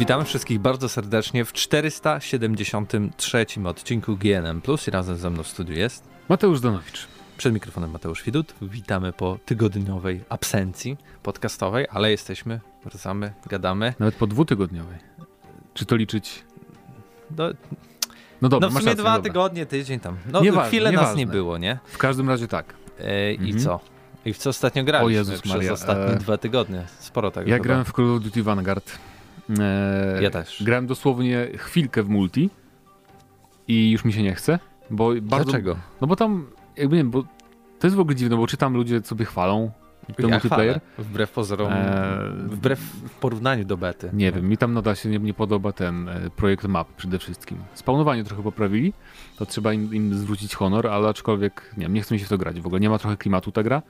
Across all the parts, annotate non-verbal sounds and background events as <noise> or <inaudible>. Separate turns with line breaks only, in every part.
Witamy wszystkich bardzo serdecznie w 473 odcinku GNM Plus i razem ze mną w studiu jest
Mateusz Donowicz.
Przed mikrofonem Mateusz Widut. Witamy po tygodniowej absencji podcastowej, ale jesteśmy, wracamy, gadamy.
Nawet po dwutygodniowej. Czy to liczyć?
Do,
no dobra,
no w sumie dwa tygodnie, tydzień tam. No
Nieważne,
chwilę nas
nieważne.
nie było, nie?
W każdym razie tak.
E, I
Mhm.
co? I w co ostatnio graliśmy
O Jezus
przez
Maria,
ostatnie
e,
dwa tygodnie? Sporo tego
Ja
chyba.
grałem w Call of Duty Vanguard. E,
Ja też.
Grałem dosłownie chwilkę w multi i już mi się nie chce, bo bardzo...
Dlaczego?
No bo tam, jakby nie wiem, bo to jest w ogóle dziwne, bo czytam ludzie sobie chwalą ten
Ja
multiplayer.
chwalę. Wbrew pozorom,
E,
wbrew w porównaniu do bety.
Nie wiem, mi tam nadal się nie, nie podoba ten e, projekt map przede wszystkim. Spawnowanie trochę poprawili, to trzeba im, im zwrócić honor, ale aczkolwiek nie nie chce mi się w to grać. W ogóle nie ma trochę klimatu ta gra.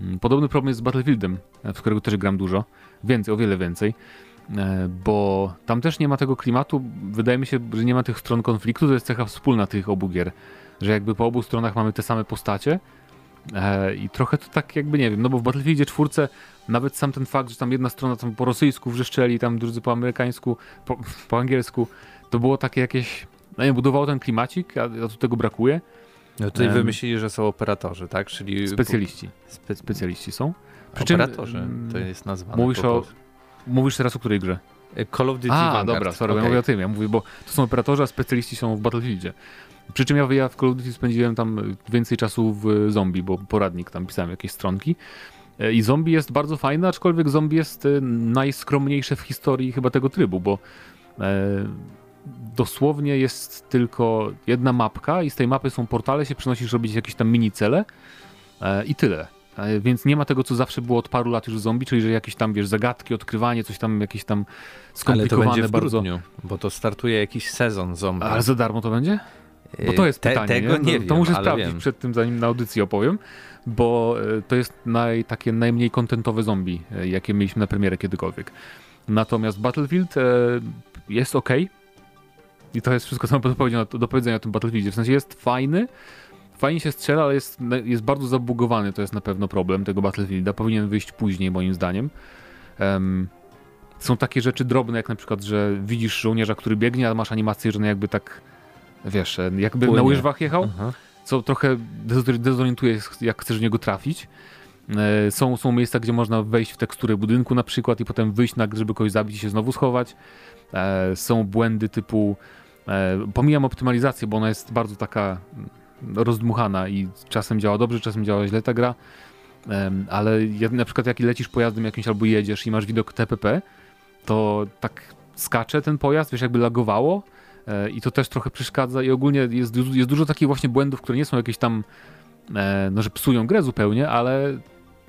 Mm, Podobny problem jest z Battlefieldem, w którego też gram dużo. Więcej, o wiele więcej. E, Bo tam też nie ma tego klimatu. Wydaje mi się, że nie ma tych stron konfliktu. To jest cecha wspólna tych obu gier. Że jakby po obu stronach mamy te same postacie. E, I trochę to tak jakby nie wiem, no bo w Battlefieldzie czwórce nawet sam ten fakt, że tam jedna strona tam po rosyjsku wrzeszczeli, tam drudzy po amerykańsku, po, po angielsku, to było takie jakieś, no nie budowało ten klimacik, a, a tu tego brakuje.
No tutaj
Em,
wymyślili, że są operatorzy, tak? Czyli
Specjaliści,
Spe...
specjaliści są. Przy czym,
Operatorzy,
mm,
to jest nazwane.
Mówisz o. mówisz teraz o której grze?
Call of Duty
A,
Vanguard.
dobra, sorry, ja
Okej.
mówię o tym, ja mówię, bo to są operatorzy, a specjaliści są w Battlefieldzie. Przy czym ja, ja w Call of Duty spędziłem tam więcej czasu w zombie, bo poradnik tam pisałem jakieś stronki. E, I zombie jest bardzo fajne, aczkolwiek zombie jest e, najskromniejsze w historii chyba tego trybu, bo e, dosłownie jest tylko jedna mapka i z tej mapy są portale, się przenosisz robić jakieś tam mini cele e, i tyle. E, Więc nie ma tego, co zawsze było od paru lat już zombie, czyli że jakieś tam, wiesz, zagadki, odkrywanie, coś tam, jakieś tam
Ale to
skomplikowane
będzie w
bardzo.
grudniu, bo to startuje jakiś sezon zombie.
Ale za darmo to będzie? Bo to jest
Te-
pytanie.
Tego
nie,
nie wiem,
To muszę sprawdzić
wiem.
przed tym, zanim na audycji opowiem, bo e, to jest naj, takie najmniej kontentowe zombie, e, jakie mieliśmy na premierę kiedykolwiek. Natomiast Battlefield jest ok. I to jest wszystko, co mam do powiedzenia, do powiedzenia o tym Battlefieldzie. W sensie jest fajny, fajnie się strzela, ale jest, jest bardzo zabugowany. To jest na pewno problem tego Battlefielda. Powinien wyjść później, moim zdaniem. Em, są takie rzeczy drobne, jak na przykład, że widzisz żołnierza, który biegnie, a masz animację, że no jakby tak, wiesz, e, jakby na
Płynie.
łyżwach jechał
Aha.
co trochę dezor- dezorientuje, jak chcesz w niego trafić. E, Są, są miejsca, gdzie można wejść w teksturę budynku na przykład i potem wyjść, na, żeby kogoś zabić i się znowu schować. E, Są błędy typu, pomijam optymalizację, bo ona jest bardzo taka rozdmuchana i czasem działa dobrze, czasem działa źle ta gra, ale na przykład jak lecisz pojazdem jakimś albo jedziesz i masz widok TPP, to tak skacze ten pojazd, wiesz, jakby lagowało e, i to też trochę przeszkadza i ogólnie jest, jest dużo takich właśnie błędów, które nie są jakieś tam, e, no że psują grę zupełnie, ale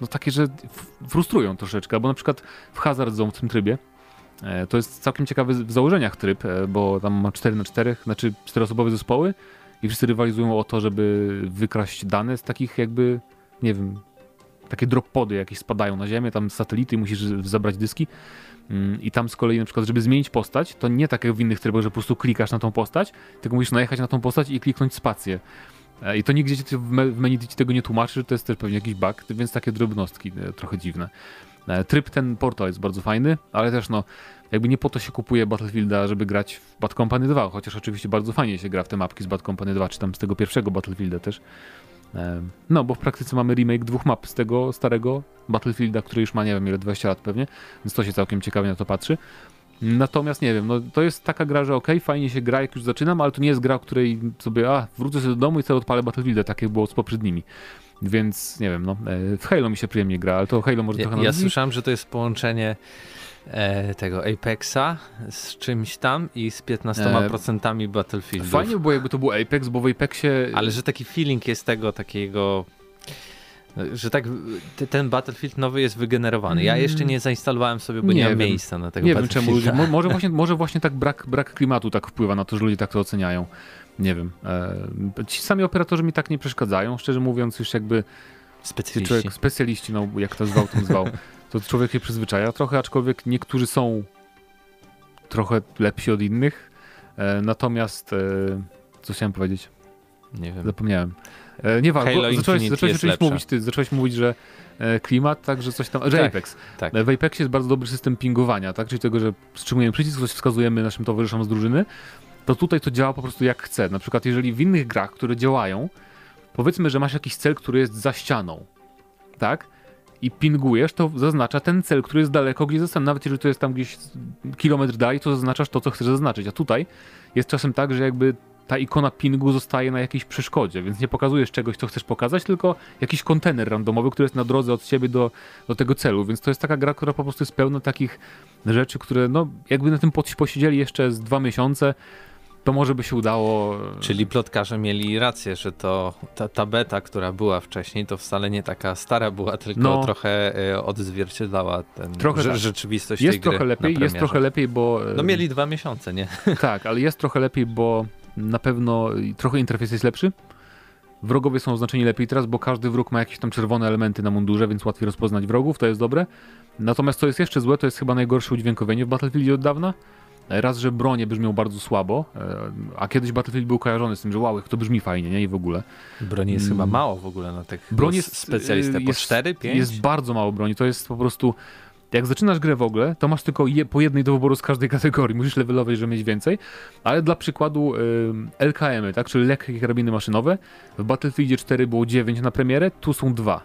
no takie, że frustrują troszeczkę, bo na przykład w Hazard Zone w tym trybie e, to jest całkiem ciekawy w założeniach tryb, bo tam ma 4 na 4, znaczy czteroosobowe zespoły i wszyscy rywalizują o to, żeby wykraść dane z takich jakby, nie wiem, takie drop pody jakieś spadają na ziemię, tam satelity musisz zabrać dyski. Mm, I tam z kolei na przykład, żeby zmienić postać, to nie tak jak w innych trybach, że po prostu klikasz na tą postać, tylko musisz najechać na tą postać i kliknąć spację. E, I to nigdzie w menu ci tego nie tłumaczy, to jest też pewnie jakiś bug, więc takie drobnostki e, trochę dziwne. E, Tryb ten portal jest bardzo fajny, ale też no, jakby nie po to się kupuje Battlefielda, żeby grać w Bad Company 2, chociaż oczywiście bardzo fajnie się gra w te mapki z Bad Company 2, czy tam z tego pierwszego Battlefielda też. No, bo w praktyce mamy remake dwóch map z tego starego Battlefielda, który już ma, nie wiem, ile 20 lat pewnie, więc to się całkiem ciekawie na to patrzy. Natomiast nie wiem, no to jest taka gra, że okej, fajnie się gra, jak już zaczynam, ale to nie jest gra, której sobie, a, wrócę sobie do domu i sobie odpalę Battlefielda, tak jak było z poprzednimi. Więc nie wiem, no, e, w Halo mi się przyjemnie gra, ale to Halo może
Ja,
trochę
ja słyszałem, że to jest połączenie e, tego Apexa z czymś tam i z 15% Battlefieldów.
Fajnie by było, jakby to był Apex, bo w Apexie...
Ale że taki feeling jest tego takiego, że tak te- ten Battlefield nowy jest wygenerowany. Ja jeszcze nie zainstalowałem sobie, bo nie,
Nie
mam
wiem.
miejsca na tego
Nie wiem czemu ludzie,
Battlefielda.
mo- może właśnie, <laughs> może właśnie tak brak, brak klimatu tak wpływa na to, że ludzie tak to oceniają. Nie wiem. E, ci sami operatorzy mi tak nie przeszkadzają, szczerze mówiąc, już jakby
Specjaliści.
człowiek, specjaliści, no jak to zwał, tym zwał, <laughs> to człowiek się przyzwyczaja trochę, aczkolwiek niektórzy są trochę lepsi od innych. E, natomiast, e, co chciałem powiedzieć?
Nie wiem.
Zapomniałem. E, nie bo zacząłeś, zacząłeś, mówić, ty, zacząłeś mówić, że e, klimat, tak, że coś tam, że
Tak,
Apex.
tak.
E, W Apexie jest bardzo dobry system pingowania, tak, czyli tego, że wstrzymujemy przycisk, coś wskazujemy naszym towarzyszom z drużyny, to tutaj to działa po prostu jak chce. Na przykład jeżeli w innych grach, które działają, powiedzmy, że masz jakiś cel, który jest za ścianą, tak, i pingujesz, to zaznacza ten cel, który jest daleko gdzieś ścianą. Nawet jeżeli to jest tam gdzieś kilometr dalej, to zaznaczasz to, co chcesz zaznaczyć. A tutaj jest czasem tak, że jakby ta ikona pingu zostaje na jakiejś przeszkodzie, więc nie pokazujesz czegoś, co chcesz pokazać, tylko jakiś kontener randomowy, który jest na drodze od ciebie do, do tego celu. Więc to jest taka gra, która po prostu jest pełna takich rzeczy, które no jakby na tym posiedzieli jeszcze z dwa miesiące, to może by się udało.
Czyli plotkarze mieli rację, że to ta, ta beta, która była wcześniej, to wcale nie taka stara była, tylko
No.
trochę e, odzwierciedlała ten,
Trochę
rze-
tak.
rzeczywistość
Jest
tej gry
trochę
na
lepiej, jest trochę lepiej, bo.
No mieli dwa miesiące, nie? <laughs>
Tak, ale jest trochę lepiej, bo na pewno trochę interfejs jest lepszy. Wrogowie są oznaczeni lepiej teraz, bo każdy wróg ma jakieś tam czerwone elementy na mundurze, więc łatwiej rozpoznać wrogów, to jest dobre. Natomiast co jest jeszcze złe, to jest chyba najgorsze udźwiękowienie w Battlefieldzie od dawna. Raz, że bronie brzmią bardzo słabo, e, a kiedyś Battlefield był kojarzony z tym, że wow, to brzmi fajnie, nie? I w ogóle.
Broni jest
Mm.
chyba mało w ogóle na tych
Broń jest
specjalistę.
y,
Po
jest-
4, 5?
Jest bardzo mało broni, to jest po prostu... Jak zaczynasz grę w ogóle, to masz tylko je, po jednej do wyboru z każdej <laughs> kategorii. Musisz levelować, żeby mieć więcej. Ale dla przykładu y, LKM-y, tak, czyli lekkie karabiny maszynowe. W Battlefieldzie 4 było 9 na premierę, tu są 2.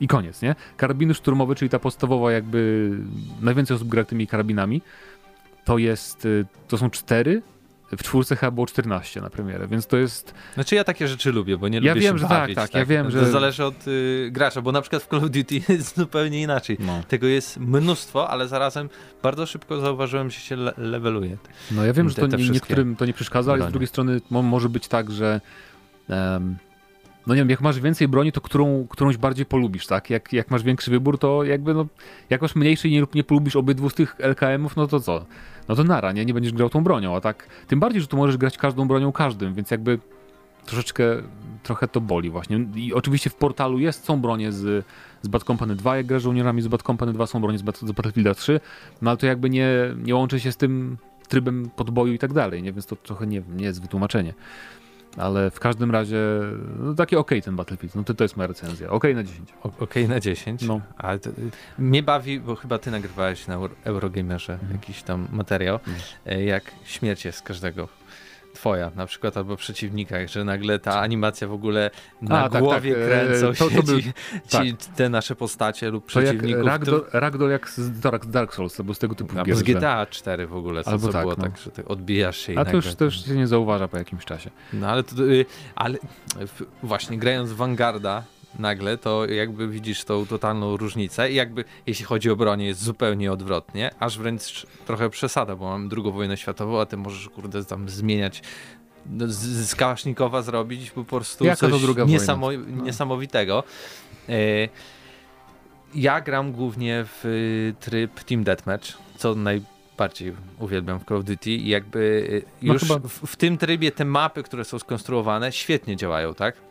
I koniec, nie? Karabiny szturmowe, czyli ta podstawowa jakby... Najwięcej osób gra tymi karabinami. To jest... y, To są 4. W czwórce chyba było 14 na premierę, więc to jest...
Znaczy ja takie rzeczy lubię, bo nie
Ja
lubię
wiem,
się
że tak,
bawić.
tak, ja wiem,
To
że-
zależy od y, gracza, bo na przykład w Call of Duty <laughs> jest zupełnie inaczej.
No.
Tego jest mnóstwo, ale zarazem bardzo szybko zauważyłem, że się le leveluje.
No ja wiem, że to
te
niektórym to nie przeszkadza, ale z drugiej strony mo może być tak, że em, no nie wiem, jak masz więcej broni, to którą, którąś bardziej polubisz, tak? Jak, jak masz większy wybór, to jakby no, jak masz mniejszy i nie, nie polubisz obydwu z tych LKM-ów, no to co? No to nara, nie? Nie będziesz grał tą bronią, a tak tym bardziej, że tu możesz grać każdą bronią każdym, więc jakby troszeczkę, trochę to boli właśnie. I oczywiście w portalu jest, są bronie z, z Bad Company 2, jak grasz żołnierzami z Bad Company 2, są bronie z, Bat- z Battlefielda 3, no ale to jakby nie, nie łączy się z tym trybem podboju i tak dalej, nie? Więc to trochę nie, nie jest wytłumaczenie. Ale w każdym razie, no taki okej ten Battlefield, no to, to jest moja recenzja. Okej na 10.
O- Okej na 10.
No.
Ale to, mnie bawi, bo chyba ty nagrywałeś na Euro- Eurogamerze
Mhm.
jakiś tam materiał, e, jak śmierć jest każdego. Twoja na przykład, albo przeciwnika, że nagle ta animacja w ogóle na
A, tak,
głowie
tak, e,
kręcą
to-
się
to był-
ci,
tak.
ci, te nasze postacie lub
To jak
przeciwników.
Ragdoll, Ragdoll jak z Dark, Souls, albo z tego typu
Albo
gier.
z GTA 4 w ogóle, co,
Albo
co
tak,
było
no.
tak, że ty odbijasz się i
A to
nagle...
już, to już się nie zauważa po jakimś czasie.
No ale, to, y, ale właśnie grając w Vanguarda nagle, to jakby widzisz tą totalną różnicę i jakby jeśli chodzi o bronię jest zupełnie odwrotnie, aż wręcz trochę przesada, bo mamy drugą wojnę światową, a ty możesz kurde tam zmieniać no, z, z Kałasznikowa zrobić po prostu
Jaka
coś niesamo- niesamowitego. E, ja gram głównie w y, tryb Team Deathmatch, co najbardziej uwielbiam w Call of Duty i jakby y,
No
już
chyba-
w, w tym trybie te mapy, które są skonstruowane, świetnie działają, tak?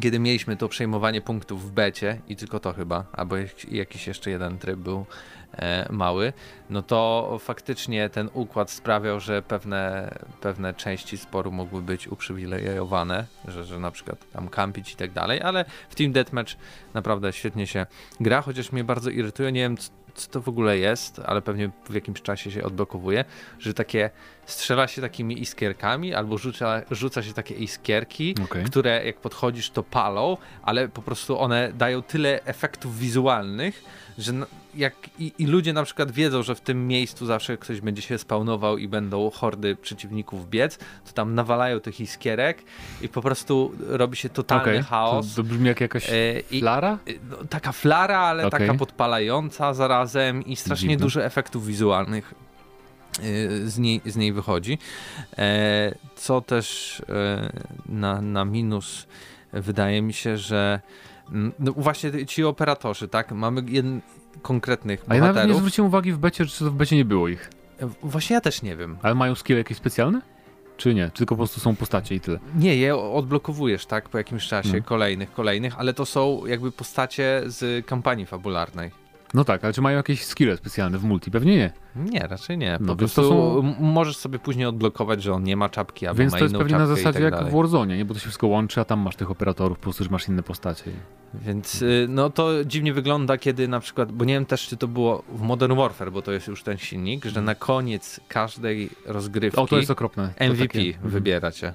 Kiedy mieliśmy to przejmowanie punktów w becie i tylko to chyba, albo jak- jakiś jeszcze jeden tryb był e, mały, no to faktycznie ten układ sprawiał, że pewne, pewne części sporu mogły być uprzywilejowane, że, że na przykład tam kampić i tak dalej, ale w Team Deathmatch naprawdę świetnie się gra, chociaż mnie bardzo irytuje, nie wiem co to w ogóle jest, ale pewnie w jakimś czasie się odblokowuje, że takie strzela się takimi iskierkami albo rzuca, rzuca się takie iskierki,
Okej.
które jak podchodzisz to palą, ale po prostu one dają tyle efektów wizualnych, że jak i, i ludzie na przykład wiedzą, że w tym miejscu zawsze ktoś będzie się spawnował i będą hordy przeciwników biec, to tam nawalają tych iskierek i po prostu robi się totalny
Okej.
chaos.
To, to brzmi jak jakaś
E, i,
flara?
no, taka flara, ale
Okej.
taka podpalająca i strasznie
Dziwne.
dużo efektów wizualnych y, z niej, z niej wychodzi. E, co też e, na, na minus wydaje mi się, że mm, no właśnie ci operatorzy, tak? Mamy jeden, konkretnych
A ja nawet nie
bohaterów.
zwróciłem uwagi w becie, czy to w becie nie było ich.
E, Właśnie ja też nie wiem.
Ale mają skill jakieś specjalne? Czy nie? Czy tylko po prostu są postacie i tyle?
Nie, je odblokowujesz, tak, po jakimś czasie,
Mhm.
kolejnych, kolejnych, ale to są jakby postacie z kampanii fabularnej.
No tak, ale czy mają jakieś skille specjalne w multi? Pewnie nie.
Nie, raczej nie. Po
No, więc
prostu
to są-
możesz sobie później odblokować, że on nie ma czapki, albo
Więc
ma
to jest pewnie na zasadzie
tak
jak w Warzone, nie? Bo to się wszystko łączy, a tam masz tych operatorów, po prostu, że masz inne postacie.
Więc y, no to dziwnie wygląda, kiedy na przykład, bo nie wiem też, czy to było w Modern Warfare, bo to jest już ten silnik, że na koniec każdej rozgrywki
O, to jest okropne. To
MVP
takie- mhm.
wybieracie.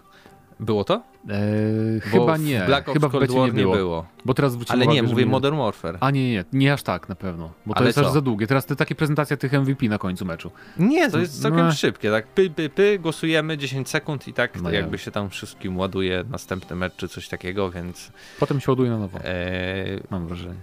Było to?
Eee, chyba
w
nie.
Black Ops
chyba w
Cold
becie
War
nie było. Bo teraz
Ale nie,
uwagę, że
mówię Modern Warfare.
A nie, nie, nie aż tak na pewno. Bo to
Ale
jest aż
co?
za długie. Teraz to takie prezentacja tych MVP na końcu meczu.
Nie, to jest całkiem
No.
szybkie, tak py, py, py, głosujemy 10 sekund i tak
No
jakby
ja.
się tam wszystkim ładuje następny mecz czy coś takiego, więc
Potem się ładuje na nowo.
e,
Mam wrażenie.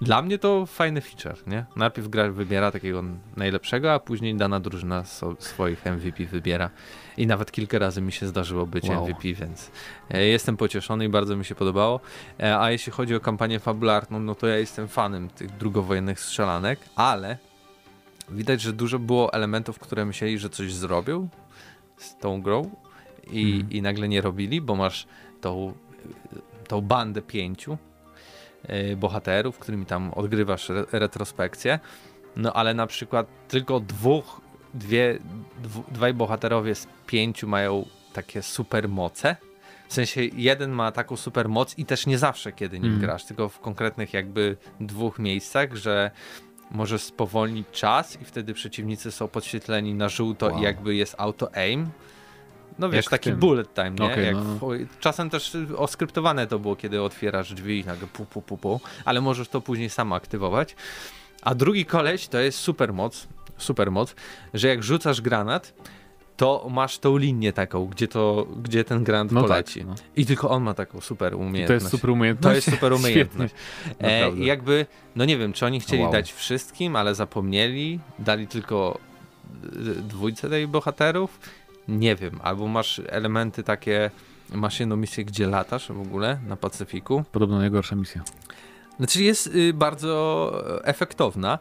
Dla mnie to fajny feature, nie? Najpierw gracz wybiera takiego najlepszego, a później dana drużyna so, swoich MVP wybiera. I nawet kilka razy mi się zdarzyło być
Wow.
MVP, więc e, jestem pocieszony i bardzo mi się podobało. E, a jeśli chodzi o kampanię fabularną, no to ja jestem fanem tych drugowojennych strzelanek, ale widać, że dużo było elementów, które myśleli, że coś zrobią z tą grą i,
Mhm.
i nagle nie robili, bo masz tą, tą bandę pięciu bohaterów, którymi tam odgrywasz re retrospekcję. No ale na przykład tylko dwóch, dwie, dwu, dwaj bohaterowie z pięciu mają takie super moce. W sensie jeden ma taką super moc i też nie zawsze, kiedy nim
Mhm.
grasz, tylko w konkretnych jakby dwóch miejscach, że możesz spowolnić czas i wtedy przeciwnicy są podświetleni na żółto
Wow.
i jakby jest auto aim. No wiesz, taki bullet time, nie? Jak
no, no.
w, czasem też y, oskryptowane to było, kiedy otwierasz drzwi i nagle pu, pu, pu, pu, ale możesz to później sam aktywować. A drugi koleś to jest super moc, super moc, że jak rzucasz granat, to masz tą linię taką, gdzie, to, gdzie ten granat
No
poleci.
tak. No.
I tylko on ma taką super umiejętność.
To jest super umiejętność.
To jest super <laughs> umiejętność. E. I jakby, no nie wiem, czy oni chcieli
Wow.
dać wszystkim, ale zapomnieli, dali tylko y, dwójce tej bohaterów. Nie wiem, albo masz elementy takie, masz jedną misję, gdzie latasz w ogóle na Pacyfiku.
Podobno najgorsza misja.
Znaczy jest y, bardzo efektowna,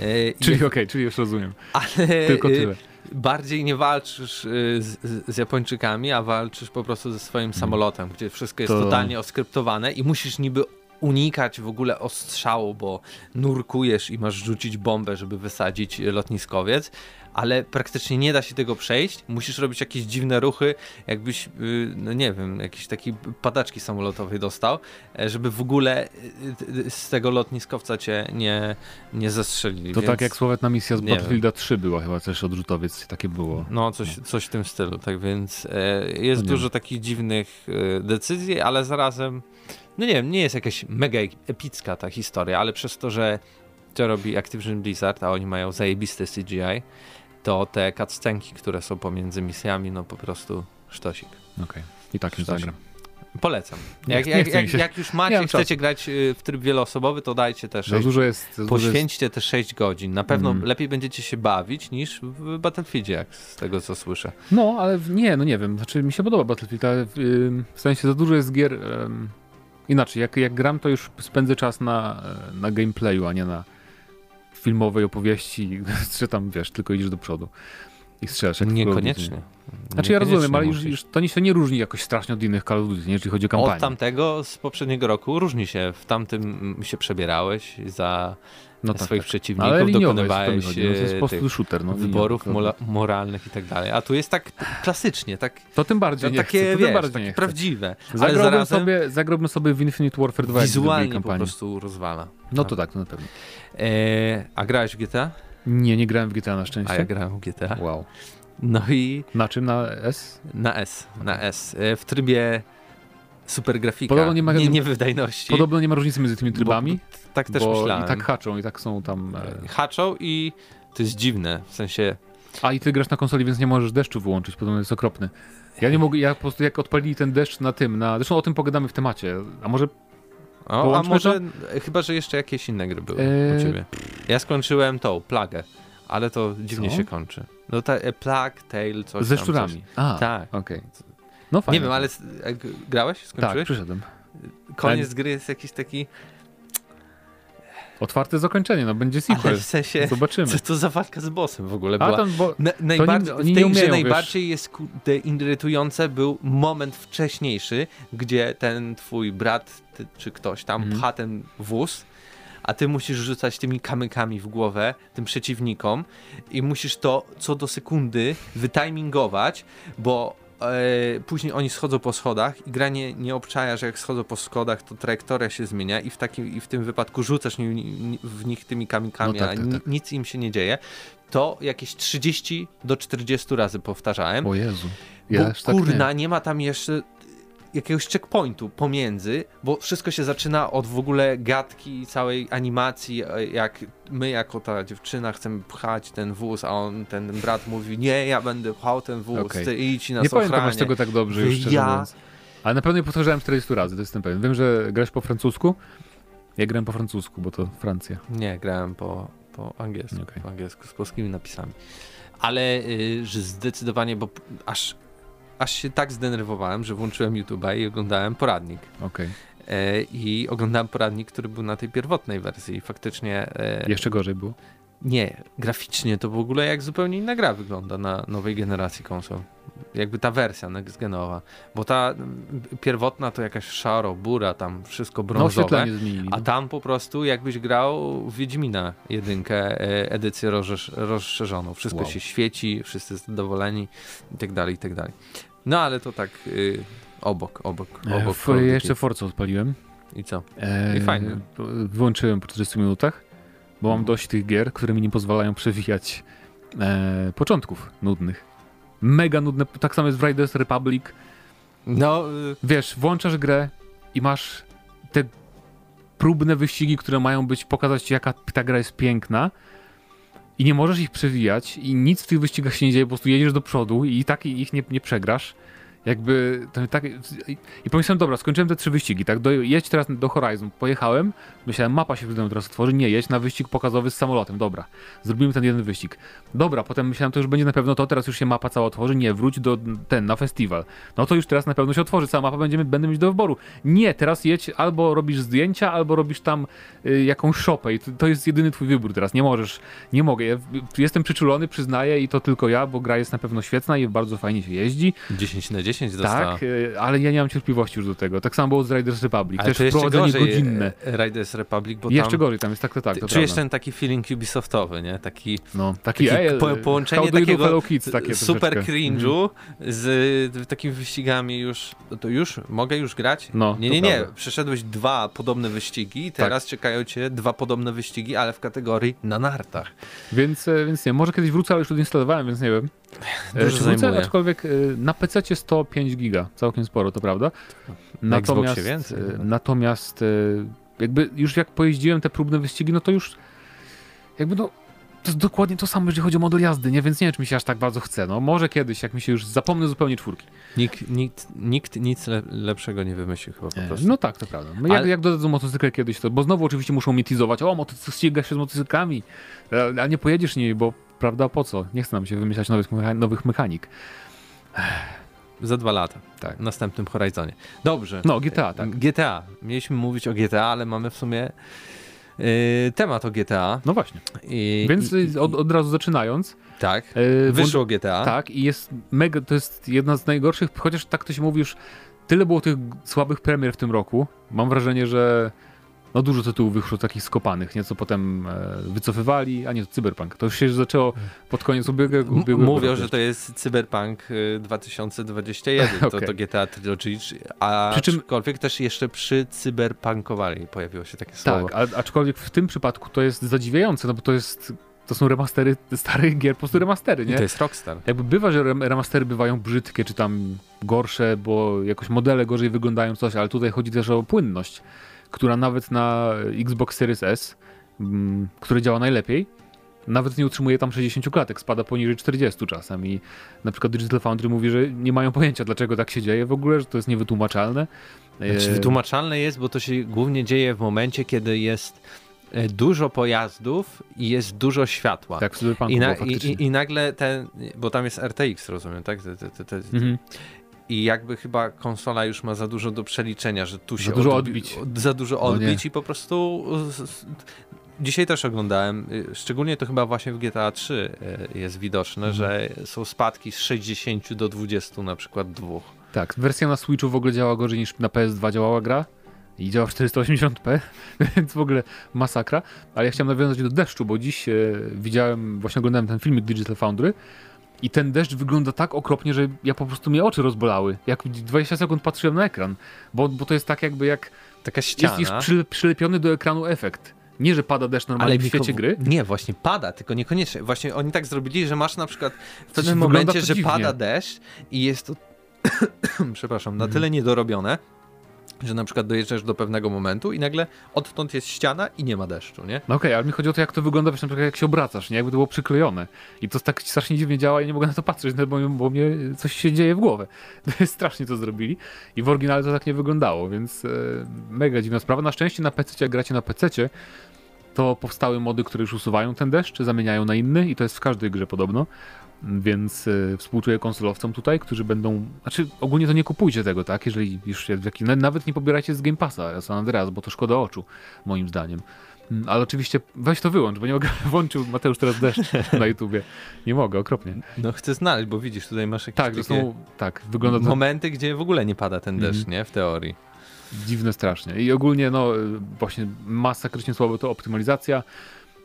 y, <laughs>
Czyli okej, czyli już rozumiem.
ale
Tylko
y,
tyle.
bardziej nie walczysz y, z, z Japończykami, a walczysz po prostu ze swoim samolotem, gdzie wszystko jest
To-
totalnie oskryptowane i musisz niby unikać w ogóle ostrzału, bo nurkujesz i masz rzucić bombę, żeby wysadzić lotniskowiec, ale praktycznie nie da się tego przejść. Musisz robić jakieś dziwne ruchy, jakbyś, y, no nie wiem, jakiś taki padaczki samolotowej dostał, e, żeby w ogóle y, y, z tego lotniskowca cię nie, nie zestrzelili.
To
więc...
tak jak słowetna misja z. Battlefielda 3 była chyba też odrzutowiec, takie było.
No, coś, coś w tym stylu, tak więc e, jest
No
dużo takich dziwnych e, decyzji, ale zarazem, no nie wiem, nie jest jakaś mega epicka ta historia, ale przez to, że to robi Activision Blizzard, a oni mają zajebiste CGI, to te cutscenki, które są pomiędzy misjami, no po prostu sztosik.
Okej. I tak już zagram.
Polecam.
Nie-
Jak,
nie
jak,
mi
jak, jak już
Nie
macie,
mam
chcecie grać y, w tryb wieloosobowy, to dajcie te
Za
6
dużo jest. Dużo jest
Poświęćcie te 6 godzin. Na pewno
Mhm.
lepiej będziecie się bawić niż w Battlefieldzie, jak z tego co słyszę.
No, ale nie, no nie wiem. Znaczy, mi się podoba Battlefield, ale w, w sensie za dużo jest gier. ym, inaczej, jak, jak gram, to już spędzę czas na, na gameplayu, a nie na filmowej opowieści, czy <laughs> tam wiesz, tylko idziesz do przodu i strzelasz. jak.
Niekoniecznie.
Znaczy ja rozumiem, ale już, już to się nie różni jakoś strasznie od innych Call of Duty, nie, jeżeli chodzi o kampanię.
Od tamtego z poprzedniego roku różni się. W tamtym się przebierałeś za
no tak,
swoich
tak.
przeciwników,
Ale jest,
dokonywałeś.
No, to jest po
e,
prostu
tych
shooter. No,
wyborów
liniowy,
mola- moralnych i tak dalej. A tu jest tak klasycznie, tak
To tym bardziej
to
nie
takie,
chcę, to
wiesz,
tym bardziej
takie
nie
prawdziwe.
Zagrałbym,
zarazem
sobie, zagrałbym sobie w Infinite Warfare 2 jak
wizualnie po prostu rozwala.
No to tak, to na pewno.
E, a grałeś w GTA?
Nie, nie grałem w GTA na szczęście.
A ja grałem w GTA.
Wow.
No i
Na czym? Na S?
na S, na S. E, w trybie super grafika,
Podobno nie ma-
nie, nie wydajności.
Podobno nie ma różnicy między tymi trybami,
Bo, tak też
bo
myślałem.
i tak haczą, i tak są tam... E...
haczą i to jest dziwne, w sensie
A i ty grasz na konsoli, więc nie możesz deszczu wyłączyć, podobno jest okropny. Ja nie mogę, ja po prostu jak odpalili ten deszcz na tym, na... Zresztą o tym pogadamy w temacie, a może...
o, a może, chyba, że jeszcze jakieś inne gry były u
Eee.
ciebie. Ja skończyłem tą, Plagę, ale to dziwnie
Co?
się kończy. No ta e, Plague, Tale, coś
ze szczurami. A.
Tak.
okej. No fajnie.
Nie wiem, ale grałeś?
Tak,
Skończyłeś?
przyszedłem.
Koniec gry jest jakiś taki,
Otwarte zakończenie, no będzie
ale
sequel.
w sensie,
Zobaczymy.
co to za walka z bossem w ogóle
A
była?
tam, bo...
Na, najbardziej,
oni
w tej
umieją, wiesz.
najbardziej jest kurde, irytujące był moment wcześniejszy, gdzie ten twój brat ty, czy ktoś tam
Mhm.
pcha ten wóz, a ty musisz rzucać tymi kamykami w głowę tym przeciwnikom i musisz to co do sekundy wytimingować, bo e, później oni schodzą po schodach i gra nie, nie obczaja, że jak schodzą po schodach, to trajektoria się zmienia i w, takim, i w tym wypadku rzucasz ni- ni- w nich tymi kamikami,
No tak,
a
tak, tak.
nic im się nie dzieje. To jakieś 30 do 40 razy powtarzałem.
O Jezu.
Bo
Ja aż tak
kurna,
nie.
nie. ma tam jeszcze jakiegoś checkpointu pomiędzy, bo wszystko się zaczyna od w ogóle gadki całej animacji, e, jak my jako ta dziewczyna chcemy pchać ten wóz, a on, ten brat mówi, nie, ja będę pchał ten wóz,
Okej.
ty idź i nas
Nie pamiętam aż tego tak dobrze już, szczerze
Ja-
mówiąc. Ale na pewno je powtarzałem 40 razy, to jestem pewien. Wiem, że grasz po francusku. Ja grałem po francusku, bo to Francja.
Nie, grałem po, po angielsku,
Okej.
po angielsku, z polskimi napisami. Ale y, że zdecydowanie, bo aż, aż się tak zdenerwowałem, że włączyłem YouTube'a i oglądałem poradnik.
Okej.
E, I oglądałem poradnik, który był na tej pierwotnej wersji i faktycznie e,
Jeszcze gorzej było.
nie, graficznie to w ogóle jak zupełnie inna gra wygląda na nowej generacji konsol. Jakby ta wersja next-genowa, bo ta mm, pierwotna to jakaś szaro, bura, tam wszystko
No
brązowe.
oświetlenie zmienili.
A
no.
tam po prostu jakbyś grał w Wiedźmina jedynkę, e, edycję rozszerz- rozszerzoną. Wszystko
Wow.
się świeci, wszyscy zadowoleni i tak dalej, i tak dalej. No ale to tak y, obok, obok,
E,
obok. Duty.
jeszcze Forza odpaliłem.
I co?
E,
I fajnie.
Wyłączyłem po 40 minutach, bo mam dość tych gier, które mi nie pozwalają przewijać e, początków nudnych. Mega nudne, tak samo jest w Riders Republic.
No, y,
Wiesz, włączasz grę i masz te próbne wyścigi, które mają być, pokazać jaka ta gra jest piękna i nie możesz ich przewijać i nic w tych wyścigach się nie dzieje, po prostu jedziesz do przodu i tak ich nie, nie przegrasz. Jakby tak. I pomyślałem, dobra, skończyłem te trzy wyścigi, tak? Do, jedź teraz do Horizon. Pojechałem, myślałem, mapa się przede mną teraz otworzy. Nie, jedź na wyścig pokazowy z samolotem. Dobra, zrobimy ten jeden wyścig. Dobra, potem myślałem, to już będzie na pewno to, teraz już się mapa cała otworzy. Nie, wróć do ten, na festiwal. No to już teraz na pewno się otworzy cała mapa, będziemy, będę mieć do wyboru. Nie, teraz jedź, albo robisz zdjęcia, albo robisz tam y, jakąś szopę i to, to jest jedyny twój wybór teraz. Nie możesz, nie mogę. Ja, jestem przyczulony, przyznaję i to tylko ja, bo gra jest na pewno świetna i bardzo fajnie się jeździ.
10 na 10 dostała.
Tak, y, ale ja nie mam cierpliwości już do tego. Tak samo było z Riders Republic.
Ale
Też wprowadzenie
gorzej,
godzinne.
e, Riders Republic, bo
Jeszcze
tam
gorzej tam jest, tak, to tak. To
czujesz
prawda.
ten taki feeling Ubisoftowy, nie? Taki
No, taki,
taki
ej,
po- połączenie takiego
Hello Kids, takie
super
troszeczkę. Mhm.
cringe'u z y, takimi wyścigami już, to już, mogę już grać?
No,
nie, nie, nie,
prawda.
przeszedłeś dwa podobne wyścigi i teraz czekają cię dwa podobne wyścigi, ale w kategorii na nartach.
Więc, e, więc nie, może kiedyś wrócę, ale już odinstalowałem, więc nie wiem. E,
Dużo zajmuje.
aczkolwiek e, na PC 105 giga, całkiem sporo, to prawda.
Na
Natomiast,
więcej
e,
chyba.
natomiast jakby już jak pojeździłem te próbne wyścigi, no to już jakby no to jest dokładnie to samo, jeżeli chodzi o model jazdy, nie? Więc nie wiem, czy mi się aż tak bardzo chce. No może kiedyś, jak mi się już zapomnę zupełnie czwórki.
Nikt, nikt, nikt nic le, lepszego nie wymyślił chyba po prostu.
No tak, to prawda. No Jak,
Ale-
jak dodadzą motocykl kiedyś, to bo znowu oczywiście muszą mnie teasować, o, motocykl ściga się z motocyklami, E, a nie pojedziesz nimi, bo prawda, po co? Nie chce nam się wymyślać nowych, nowych mechanik.
Za dwa lata,
Tak.
w następnym Horizonie. Dobrze.
No, GTA, tak.
GTA. Mieliśmy mówić o GTA, ale mamy w sumie temat o GTA.
No właśnie.
I,
Więc
i,
od, od razu zaczynając,
Tak.
e,
Wyszło GTA.
Tak, i jest mega, to jest jedna z najgorszych, chociaż tak to się mówi już, tyle było tych słabych premier w tym roku. Mam wrażenie, że no dużo tytułów wyszło takich skopanych, nieco potem e, wycofywali, a nie, to Cyberpunk. To już się zaczęło pod koniec ubiegłego, ubiegłego
Mówią,
roku.
że to jest Cyberpunk y, 2021, to, <laughs>
Okej.
to GTA Trilogy, a
Przy czym-
aczkolwiek też jeszcze przy cyberpunkowali pojawiło się takie słowo.
Tak, a, aczkolwiek w tym przypadku to jest zadziwiające, no bo to jest, to są remastery starych gier, po prostu remastery,
I
nie?
to jest Rockstar.
Jakby bywa, że rem- remastery bywają brzydkie, czy tam gorsze, bo jakoś modele gorzej wyglądają, coś, ale tutaj chodzi też o płynność, która nawet na Xbox Series S, mm, który działa najlepiej, nawet nie utrzymuje tam 60 klatek, spada poniżej 40 czasem i na przykład Digital Foundry mówi, że nie mają pojęcia, dlaczego tak się dzieje w ogóle, że to jest niewytłumaczalne.
Znaczy,
E,
wytłumaczalne jest, bo to się głównie dzieje w momencie, kiedy jest e, dużo pojazdów i jest dużo światła.
Tak, w
I, na, i, i, I nagle ten, bo tam jest RTX, rozumiem, tak? Te, te, te,
Mhm.
I jakby chyba konsola już ma za dużo do przeliczenia, że tu
Za
się
dużo
odbi-
odbić.
od- Za dużo odbić i po prostu. Dzisiaj też oglądałem, y, szczególnie to chyba właśnie w GTA 3 y, jest widoczne,
Mhm.
że są spadki z 60 do 20 na przykład dwóch.
Tak, wersja na Switchu w ogóle działa gorzej niż na PS2 działała gra. i działa w 480p, <laughs> więc w ogóle masakra. Ale ja chciałem nawiązać do deszczu, bo dziś e, widziałem, właśnie oglądałem ten filmik Digital Foundry i ten deszcz wygląda tak okropnie, że ja po prostu mnie oczy rozbolały. Jak 20 sekund patrzyłem na ekran, bo, bo to jest tak jakby jak
Taka ściana.
jest, jest przy, przylepiony do ekranu efekt. Nie, że pada deszcz normalnie w
Miko,
świecie gry.
Nie, właśnie pada, tylko niekoniecznie. Właśnie oni tak zrobili, że masz na przykład w pewnym momencie, że pada deszcz i jest to, <coughs> przepraszam, na tyle niedorobione, że na przykład dojeżdżasz do pewnego momentu i nagle odtąd jest ściana i nie ma deszczu, nie?
No okej, ale mi chodzi o to, jak to wygląda, wiesz, na przykład jak się obracasz, nie? Jakby to było przyklejone. I to tak strasznie dziwnie działa, ja nie mogę na to patrzeć, no, bo, bo mnie coś się dzieje w głowę. <laughs> Strasznie to zrobili. I w oryginale to tak nie wyglądało, więc e, mega dziwna sprawa. Na szczęście na PC, jak gracie na PC, to powstały mody, które już usuwają ten deszcz, zamieniają na inny i to jest w każdej grze podobno. Więc e, współczuję konsolowcom tutaj, którzy będą. Znaczy, ogólnie to nie kupujcie tego, tak? Jeżeli już w jaki, na- nawet nie pobierajcie z Game Passa San Andreas, bo to szkoda oczu, moim zdaniem. Mm, Ale oczywiście weź to wyłącz, bo nie mogę. <laughs> Włączył Mateusz teraz deszcz na YouTubie. Nie mogę, okropnie.
No chcę znaleźć, bo widzisz, tutaj masz jakieś
Tak,
takie
są. Tak, wygląda to
momenty, gdzie w ogóle nie pada ten deszcz,
Mhm.
nie? W teorii.
dziwne strasznie. I ogólnie, no, y, właśnie masakrycznie słabo to optymalizacja.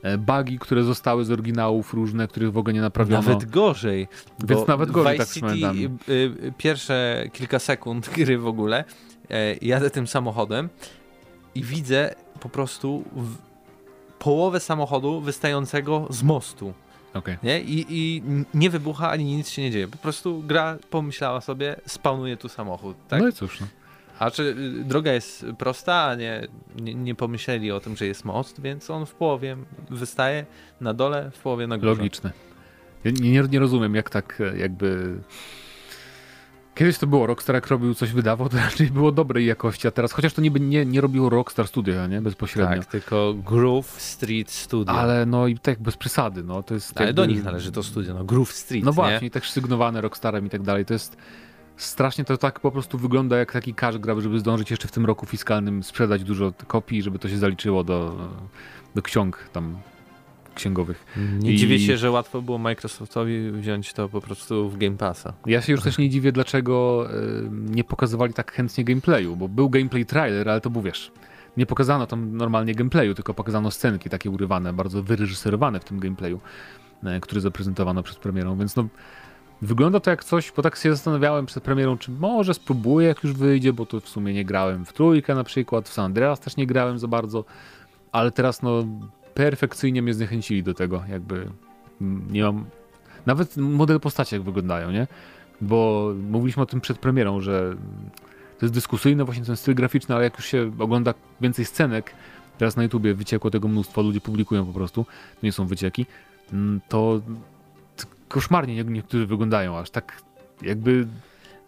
E, Bugi, które zostały z oryginałów różne, których w ogóle nie naprawiono.
Nawet gorzej.
Więc nawet gorzej,
Vice
tak
City,
pamiętam.
y, y, pierwsze kilka sekund <laughs> gry w ogóle, e, jadę tym samochodem i widzę po prostu połowę samochodu wystającego z mostu.
Okej.
Nie? I, I nie wybucha ani nic się nie dzieje. Po prostu gra pomyślała sobie, spawnuje tu samochód. Tak?
No i cóż, no.
A czy y, droga jest prosta, a nie, nie, nie pomyśleli o tym, że jest most, więc on w połowie wystaje na dole, w połowie na górze.
Logiczne. Ja nie, nie, rozumiem, jak tak e, jakby... Kiedyś to było, Rockstar jak robił coś wydawał, to <laughs> raczej było dobrej jakości, a teraz, chociaż to niby nie, nie robiło Rockstar Studio, nie? Bezpośrednio.
Tak, tylko Groove Street Studio. Ale,
Ale no i tak bez przesady, no to jest jakby...
do nich należy to studio, no Groove Street,
No
nie?
właśnie, też sygnowane Rockstarem i tak dalej, to jest... Strasznie to tak po prostu wygląda jak taki cash grab, żeby zdążyć jeszcze w tym roku fiskalnym sprzedać dużo kopii, żeby to się zaliczyło do, do ksiąg tam księgowych.
Nie
I-
dziwię się, że łatwo było Microsoftowi wziąć to po prostu w Game Passa.
Ja się już też nie dziwię, dlaczego nie pokazywali tak chętnie gameplayu, bo był gameplay trailer, ale to był, wiesz, nie pokazano tam normalnie gameplayu, tylko pokazano scenki takie urywane, bardzo wyreżyserowane w tym gameplayu, y, który zaprezentowano przed premierą, więc no wygląda to jak coś, bo tak się zastanawiałem przed premierą, czy może spróbuję jak już wyjdzie, bo to w sumie nie grałem w trójkę na przykład, w San Andreas też nie grałem za bardzo, ale teraz no perfekcyjnie mnie zniechęcili do tego, jakby nie mam nawet model postaci jak wyglądają, nie? Bo mówiliśmy o tym przed premierą, że to jest dyskusyjne właśnie ten styl graficzny, ale jak już się ogląda więcej scenek, teraz na YouTubie wyciekło tego mnóstwo, ludzie publikują po prostu, to nie są wycieki, mm, to koszmarnie nie- niektórzy wyglądają, aż tak jakby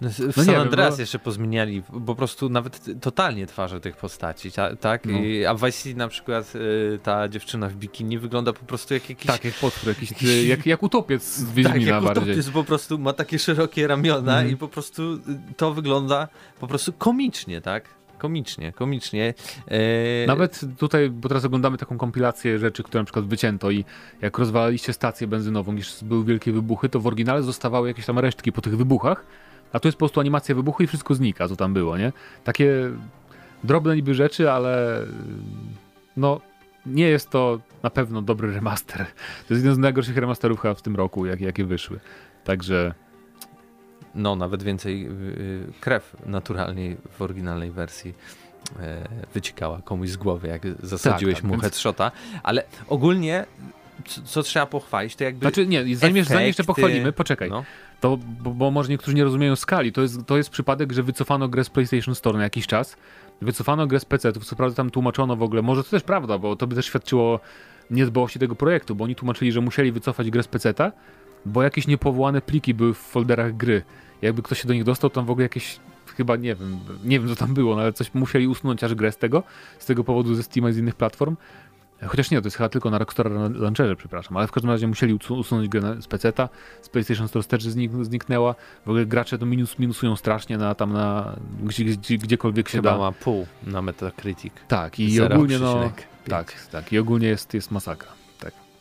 No, w
No
San
nie wiem,
Andreas
no-
jeszcze pozmieniali po prostu nawet totalnie twarze tych postaci, ta, tak?
No.
I, a w Vice City na przykład y, ta dziewczyna w bikini wygląda po prostu jak jakiś...
tak, jak potwór, jakiś, jak, jak utopiec z <laughs>
tak,
Wiedźmina
jak
bardziej.
utopiec po prostu ma takie <laughs> szerokie ramiona
Mhm.
i po prostu y, to wygląda po prostu komicznie, tak? Komicznie, komicznie. E,
Nawet tutaj, bo teraz oglądamy taką kompilację rzeczy, które na przykład wycięto i jak rozwalaliście stację benzynową, gdzieś były wielkie wybuchy, to w oryginale zostawały jakieś tam resztki po tych wybuchach, a tu jest po prostu animacja wybuchu i wszystko znika, co tam było, nie? Takie drobne niby rzeczy, ale no nie jest to na pewno dobry remaster. To jest jeden z najgorszych remasterów chyba w tym roku, jak, jakie wyszły. Także
No, nawet więcej y, krew naturalnie w oryginalnej wersji e, wyciekała komuś z głowy, jak zasadziłeś
tak,
mu
więc-
headshota, ale ogólnie co, co trzeba pochwalić, to jakby
Znaczy nie, zanim, jeszcze- zanim jeszcze
efekty-
pochwalimy, poczekaj.
no,
To, bo, bo może niektórzy nie rozumieją skali. To jest, to jest przypadek, że wycofano grę z PlayStation Store na jakiś czas. Wycofano grę z PC, to co prawda tam tłumaczono w ogóle, może to też prawda, bo to by też świadczyło niedbałości tego projektu, bo oni tłumaczyli, że musieli wycofać grę z PC, bo jakieś niepowołane pliki były w folderach gry. Jakby ktoś się do nich dostał, tam w ogóle jakieś, chyba nie wiem, nie wiem co tam było, no ale coś musieli usunąć aż grę z tego, z tego powodu ze Steama i z innych platform. Chociaż nie, to jest chyba tylko na Rockstar Launcherze, przepraszam, ale w każdym razie musieli usu- usunąć grę z PC-ta, z PlayStation Store też znik zniknęła. W ogóle gracze to minus, minusują strasznie na tam na gdzie, gdzie, gdziekolwiek się
chyba
da.
ma pół na Metacritic.
Tak, i
Zero
ogólnie no. Tak, tak. I ogólnie jest, jest masakra.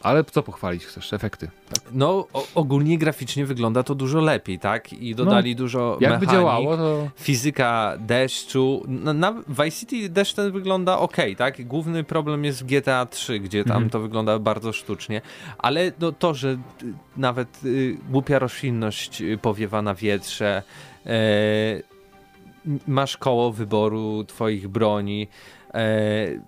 Tak. Ale co pochwalić chcesz? Efekty.
No, o, ogólnie graficznie wygląda to dużo lepiej, tak? I dodali dużo
No, Jakby
mechanik.
działało, to
Fizyka deszczu. Na, na Vice City deszcz ten wygląda ok, tak? Główny problem jest w GTA 3, gdzie tam
Mhm.
to wygląda bardzo sztucznie, ale no, to, że y, nawet y, głupia roślinność y, powiewa na wietrze, m- masz koło wyboru twoich broni. E,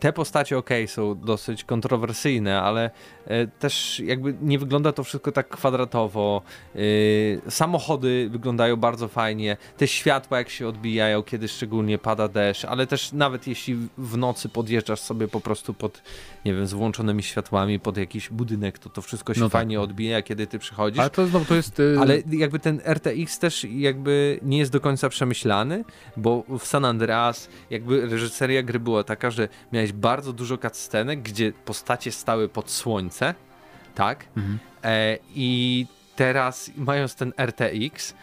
te postacie ok, są dosyć kontrowersyjne, ale e, też jakby nie wygląda to wszystko tak kwadratowo. E, samochody wyglądają bardzo fajnie, te światła jak się odbijają, kiedy szczególnie pada deszcz, ale też nawet jeśli w nocy podjeżdżasz sobie po prostu pod, nie wiem, z włączonymi światłami pod jakiś budynek, to to wszystko się
No tak.
fajnie odbija, kiedy ty przychodzisz.
Ale to znowu to jest. y,
Ale jakby ten RTX też jakby nie jest do końca przemyślany, bo w San Andreas jakby reżyseria gry była taka, że miałeś bardzo dużo cutscenek, gdzie postacie stały pod słońce, tak?
Mhm.
E, I teraz mając ten RTX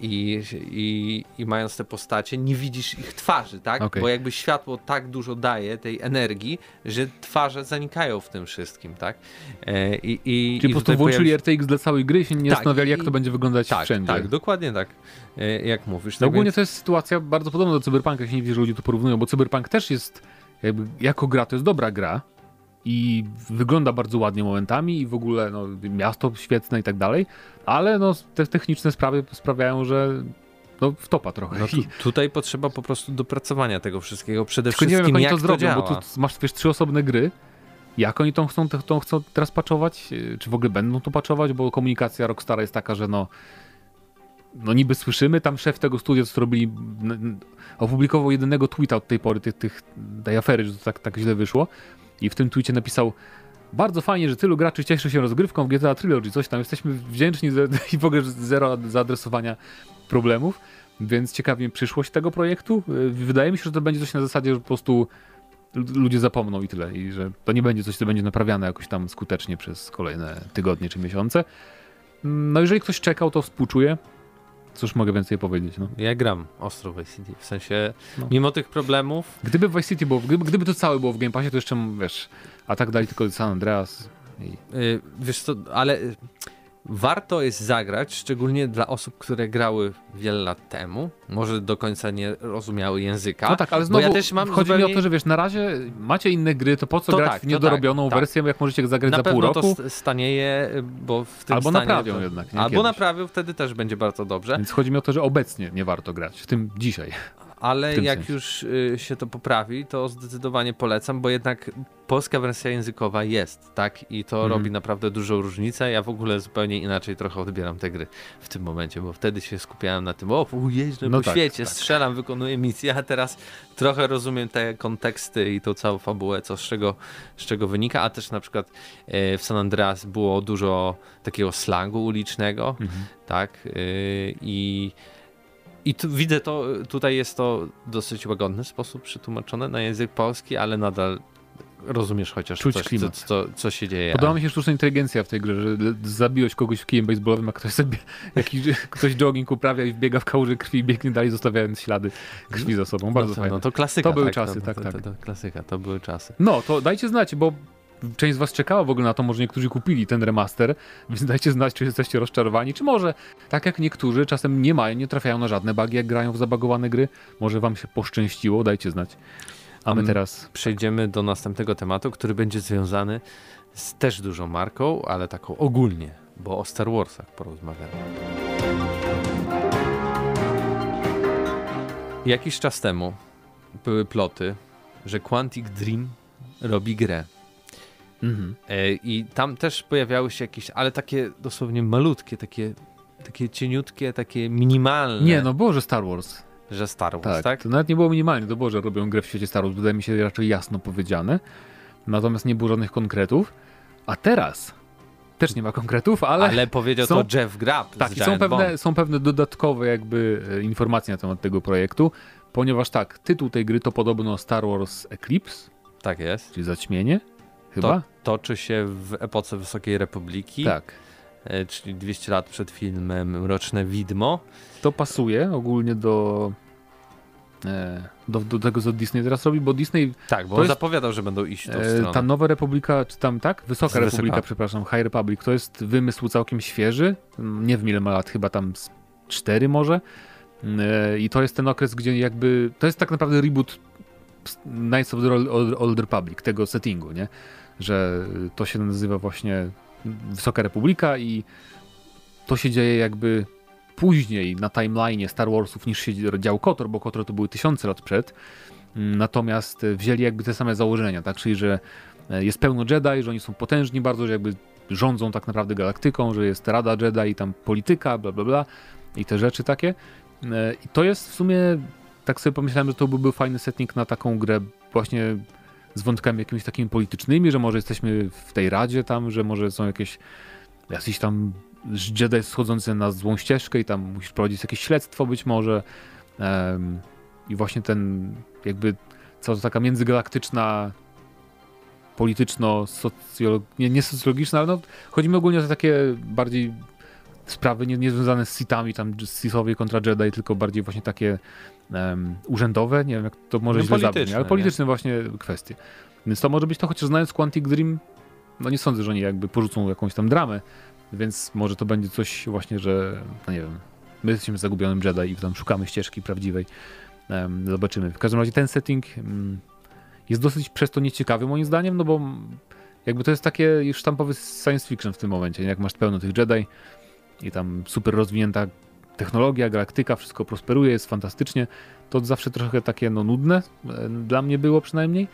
i, i, i mając te postacie, nie widzisz ich twarzy, tak?
Okej.
Bo jakby światło tak dużo daje tej energii, że twarze zanikają w tym wszystkim, tak? E, I, i,
Czyli
i
po prostu włączyli
pojawi-
RTX dla całej gry i się nie
Tak,
zastanawiali, jak to będzie wyglądać
tak,
wszędzie.
Tak, dokładnie tak, e, jak mówisz.
No
Tak
ogólnie
więc-
to jest sytuacja bardzo podobna do Cyberpunka, jeśli nie widzę, że ludzie to porównują, bo Cyberpunk też jest, jakby jako gra, to jest dobra gra i wygląda bardzo ładnie momentami i w ogóle no, miasto świetne i tak dalej, ale no, te techniczne sprawy sprawiają, że no, wtopa trochę.
No tu, tutaj potrzeba po prostu dopracowania tego wszystkiego. Przede
tylko nie wiem,
wszystkim
jak oni to
jak
zrobią,
działa.
bo tu masz wiesz, trzy osobne gry. Jak oni tą chcą, tą chcą teraz patchować? Yy, Czy w ogóle będą to patchować? Bo komunikacja Rockstara jest taka, że no no niby słyszymy, tam szef tego studia, co robili, opublikował jedynego tweeta od tej pory, tych, tych, tej afery, że to tak, tak źle wyszło. I w tym tweetie napisał bardzo fajnie, że tylu graczy cieszy się rozgrywką w GTA Trilogy, coś tam, jesteśmy wdzięczni <laughs> i w ogóle zero zaadresowania problemów, więc ciekawi mnie przyszłość tego projektu. Yy, Wydaje mi się, że to będzie coś na zasadzie, że po prostu ludzie zapomną i tyle, i że to nie będzie coś, co będzie naprawiane jakoś tam skutecznie przez kolejne tygodnie czy miesiące. No jeżeli ktoś czekał, to współczuję. Cóż mogę więcej powiedzieć, no.
Ja gram ostro w Vice City, w sensie
No.
mimo tych problemów,
Gdyby Vice City było, gdyby, gdyby to całe było w Game Passie, to jeszcze, wiesz, a tak dali tylko San Andreas i...
y, wiesz co, ale warto jest zagrać, szczególnie dla osób, które grały wiele lat temu, może do końca nie rozumiały języka.
No tak, ale znowu
ja też mam
chodzi
zupełnie...
mi o to, że wiesz, na razie macie inne gry, to po co
To
grać
tak,
w
to
niedorobioną
tak, tak.
wersję, jak możecie zagrać
na
za pół roku,
to st- stanieje, bo w tym
albo
stanie
naprawią
to...
jednak, nie?
Albo
Kiedyś.
naprawią, wtedy też będzie bardzo dobrze.
Więc chodzi mi o to, że obecnie nie warto grać, w tym dzisiaj.
Ale jak
sensie.
już y, się to poprawi, to zdecydowanie polecam, bo jednak polska wersja językowa jest, tak? I to
Mhm.
robi naprawdę dużą różnicę. Ja w ogóle zupełnie inaczej trochę odbieram te gry w tym momencie, bo wtedy się skupiałem na tym, o, jeżdżę
No
po
tak,
świecie,
tak.
strzelam, wykonuję misję, a teraz trochę rozumiem te konteksty i tą całą fabułę, co z czego, z czego wynika, a też na przykład e, w San Andreas było dużo takiego slangu ulicznego,
Mhm.
tak? Yy, I, tu, widzę to, tutaj jest to dosyć łagodny sposób przetłumaczone na język polski, ale nadal rozumiesz chociaż
Czuć
coś, co, co, co się dzieje.
Podoba mi się sztuczna inteligencja w tej grze, że zabiłeś kogoś w kijem baseballowym, a ktoś sobie <laughs> jakiś, ktoś jogging uprawia i wbiega w kałuży krwi i biegnie dalej, zostawiając ślady krwi za sobą. Bardzo
no, to,
fajne.
no to klasyka.
To były
tak,
czasy,
to,
tak, tak.
To, klasyka, to były czasy.
No, to dajcie znać, bo część z was czekała w ogóle na to, może niektórzy kupili ten remaster, więc dajcie znać, czy jesteście rozczarowani, czy może, tak jak niektórzy, czasem nie mają, nie trafiają na żadne bugi, jak grają w zabagowane gry, może wam się poszczęściło, dajcie znać. A my
Mm.
teraz...
Przejdziemy do następnego tematu, który będzie związany z też dużą marką, ale taką ogólnie, bo o Star Warsach porozmawiamy. Jakiś czas temu były ploty, że Quantic Dream robi grę.
Mhm.
E, I tam też pojawiały się jakieś, ale takie dosłownie malutkie, takie, takie cieniutkie, takie minimalne,
Nie, no było, że Star Wars.
że Star Wars,
Tak,
tak?
to nawet nie było minimalnie, to było, że robią grę w świecie Star Wars, wydaje mi się raczej jasno powiedziane. Natomiast nie było żadnych konkretów. A teraz też nie ma konkretów, ale,
Ale, powiedział
są-
to Jeff Grapp
tak, są pewne,
Bomb.
są pewne dodatkowe jakby e, informacje na temat tego projektu, ponieważ tak, tytuł tej gry to podobno Star Wars Eclipse,
Tak jest.
czyli zaćmienie, chyba?
To toczy się w epoce Wysokiej Republiki,
Tak.
e, czyli 200 lat przed filmem Mroczne Widmo.
To pasuje ogólnie do e, do, do tego, co Disney teraz robi, bo Disney,
Tak, bo on
jest-
zapowiadał, że będą iść w tą
e,
stronę.
ta Nowa Republika, czy tam tak? Wysoka
Wysoka.
Republika, przepraszam, High Republic, to jest wymysł całkiem świeży, Mm, nie wiem ile ma lat, chyba tam z cztery może. E, I to jest ten okres, gdzie jakby, to jest tak naprawdę reboot Knights of the Old, Old Republic, tego settingu, nie? Że to się nazywa właśnie Wysoka Republika i to się dzieje jakby później na timeline Star Warsów niż się dział KOTOR, bo KOTOR to były tysiące lat przed. Mm, Natomiast wzięli jakby te same założenia, tak? Czyli, że e, jest pełno Jedi, że oni są potężni bardzo, że jakby rządzą tak naprawdę galaktyką, że jest Rada Jedi i tam polityka, bla bla bla i te rzeczy takie. E, I to jest w sumie, tak sobie pomyślałem, że to byłby fajny setting na taką grę właśnie z wątkami jakimiś takimi politycznymi, że może jesteśmy w tej Radzie tam, że może są jakieś jacyś tam Jedi schodzący na złą ścieżkę i tam musisz prowadzić jakieś śledztwo być może. Em, I właśnie ten jakby cała taka międzygalaktyczna polityczno-socjolo... Nie, nie socjologiczna, ale no, chodzi mi ogólnie o takie bardziej sprawy nie, nie związane z Sithami, tam Sithowie kontra Jedi, tylko bardziej właśnie takie em, urzędowe, nie wiem jak to może
No
źle zabrzmi,
polityczne,
ale
nie?
polityczne właśnie kwestie. Więc to może być to, chociaż znając Quantic Dream, no nie sądzę, że oni jakby porzucą jakąś tam dramę, więc może to będzie coś właśnie, że no nie wiem, my jesteśmy zagubionym Jedi i tam szukamy ścieżki prawdziwej. Em, zobaczymy. W każdym razie ten setting mm, jest dosyć przez to nieciekawy moim zdaniem, no bo jakby to jest takie już sztampowy science fiction w tym momencie, nie? jak masz pełno tych Jedi i tam super rozwinięta technologia, galaktyka, wszystko prosperuje, jest fantastycznie, to zawsze trochę takie no nudne, e, dla mnie było przynajmniej.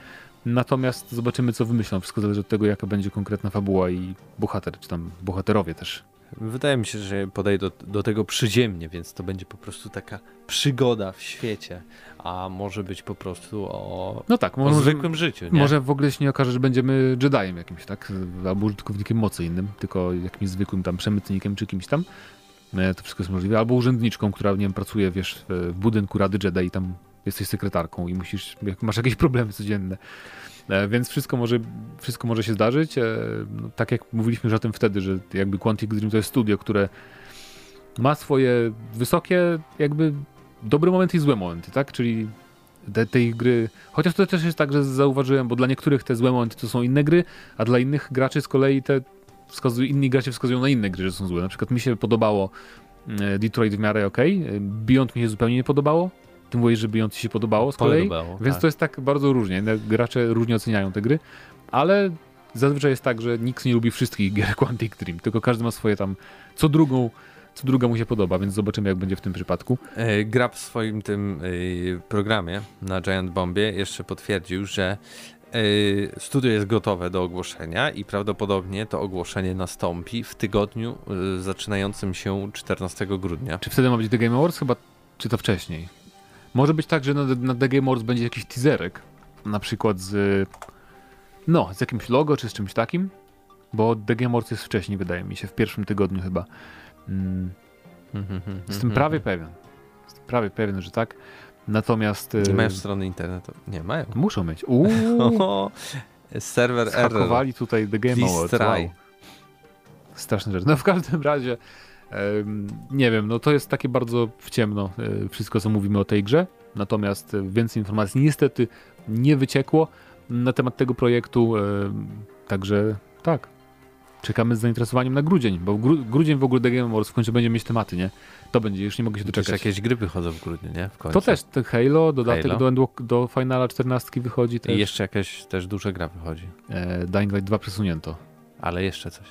Natomiast zobaczymy, co wymyślą. Wszystko zależy od tego, jaka będzie konkretna fabuła i bohater, czy tam bohaterowie też.
Wydaje mi się, że podejdę do, do tego przyziemnie, więc to będzie po prostu taka przygoda w świecie, a może być po prostu o,
No tak,
o
może,
zwykłym życiu, nie?
może w ogóle się nie okaże, że będziemy Jediem jakimś, tak? Albo użytkownikiem mocy innym, tylko jakimś zwykłym tam przemytnikiem czy kimś tam. E, To wszystko jest możliwe. Albo urzędniczką, która, nie wiem, pracuje, wiesz, w w budynku Rady Jedi i tam jesteś sekretarką i musisz, jak masz jakieś problemy codzienne. E, Więc wszystko może, wszystko może się zdarzyć. E, No, tak jak mówiliśmy już o tym wtedy, że jakby Quantic Dream to jest studio, które ma swoje wysokie, jakby dobre momenty i złe momenty, tak? Czyli te, te ich gry. Chociaż to też jest tak, że zauważyłem, bo dla niektórych te złe momenty to są inne gry, a dla innych graczy z kolei te wskazują, inni gracze wskazują na inne gry, że są złe. Na przykład mi się podobało e, Detroit w miarę ok, Beyond mi się zupełnie nie podobało. Ty mówisz, że Beyond ci się podobało z kolei.
Podobało,
Więc
tak.
to jest tak bardzo różnie. No, Gracze różnie oceniają te gry, ale zazwyczaj jest tak, że nikt nie lubi wszystkich gier <laughs> Quantic Dream, tylko każdy ma swoje tam, co drugą, co druga mu się podoba, więc zobaczymy jak będzie w tym przypadku.
E, Gra w swoim tym e, programie na Giant Bombie jeszcze potwierdził, że e, studio jest gotowe do ogłoszenia i prawdopodobnie to ogłoszenie nastąpi w tygodniu zaczynającym się 14 grudnia.
Czy wtedy ma być The Game Awards? Chyba, czy to wcześniej? Może być tak, że na, na The Game Awards będzie jakiś teaserek, na przykład z, no, z jakimś logo, czy z czymś takim, bo The Game Awards jest wcześniej, wydaje mi się, w pierwszym tygodniu chyba. Mm, Jestem prawie pewien. Jestem prawie pewien, że tak. Natomiast...
Nie
e,
mają strony internetu? Nie mają.
Muszą mieć. <laughs> Uuu,
Serwer error.
Zhakowali tutaj The Game
Please
Awards.
try.
Wow. Straszne rzeczy. No w każdym razie, nie wiem, no to jest takie bardzo w ciemno e, wszystko, co mówimy o tej grze. Natomiast e, więcej informacji niestety nie wyciekło na temat tego projektu. Także tak. Czekamy z zainteresowaniem na grudzień, bo gru, grudzień w ogóle The Game Awards w końcu będzie mieć tematy, nie? To będzie, już nie mogę się doczekać.
jakieś gry wychodzą w grudniu, nie? W końcu.
To też, te Halo, dodatek
Halo.
Do, Endwalk- do Finala 14 wychodzi też.
I jeszcze jakaś też duża gra wychodzi.
E, Dying Light 2 przesunięto.
Ale jeszcze coś.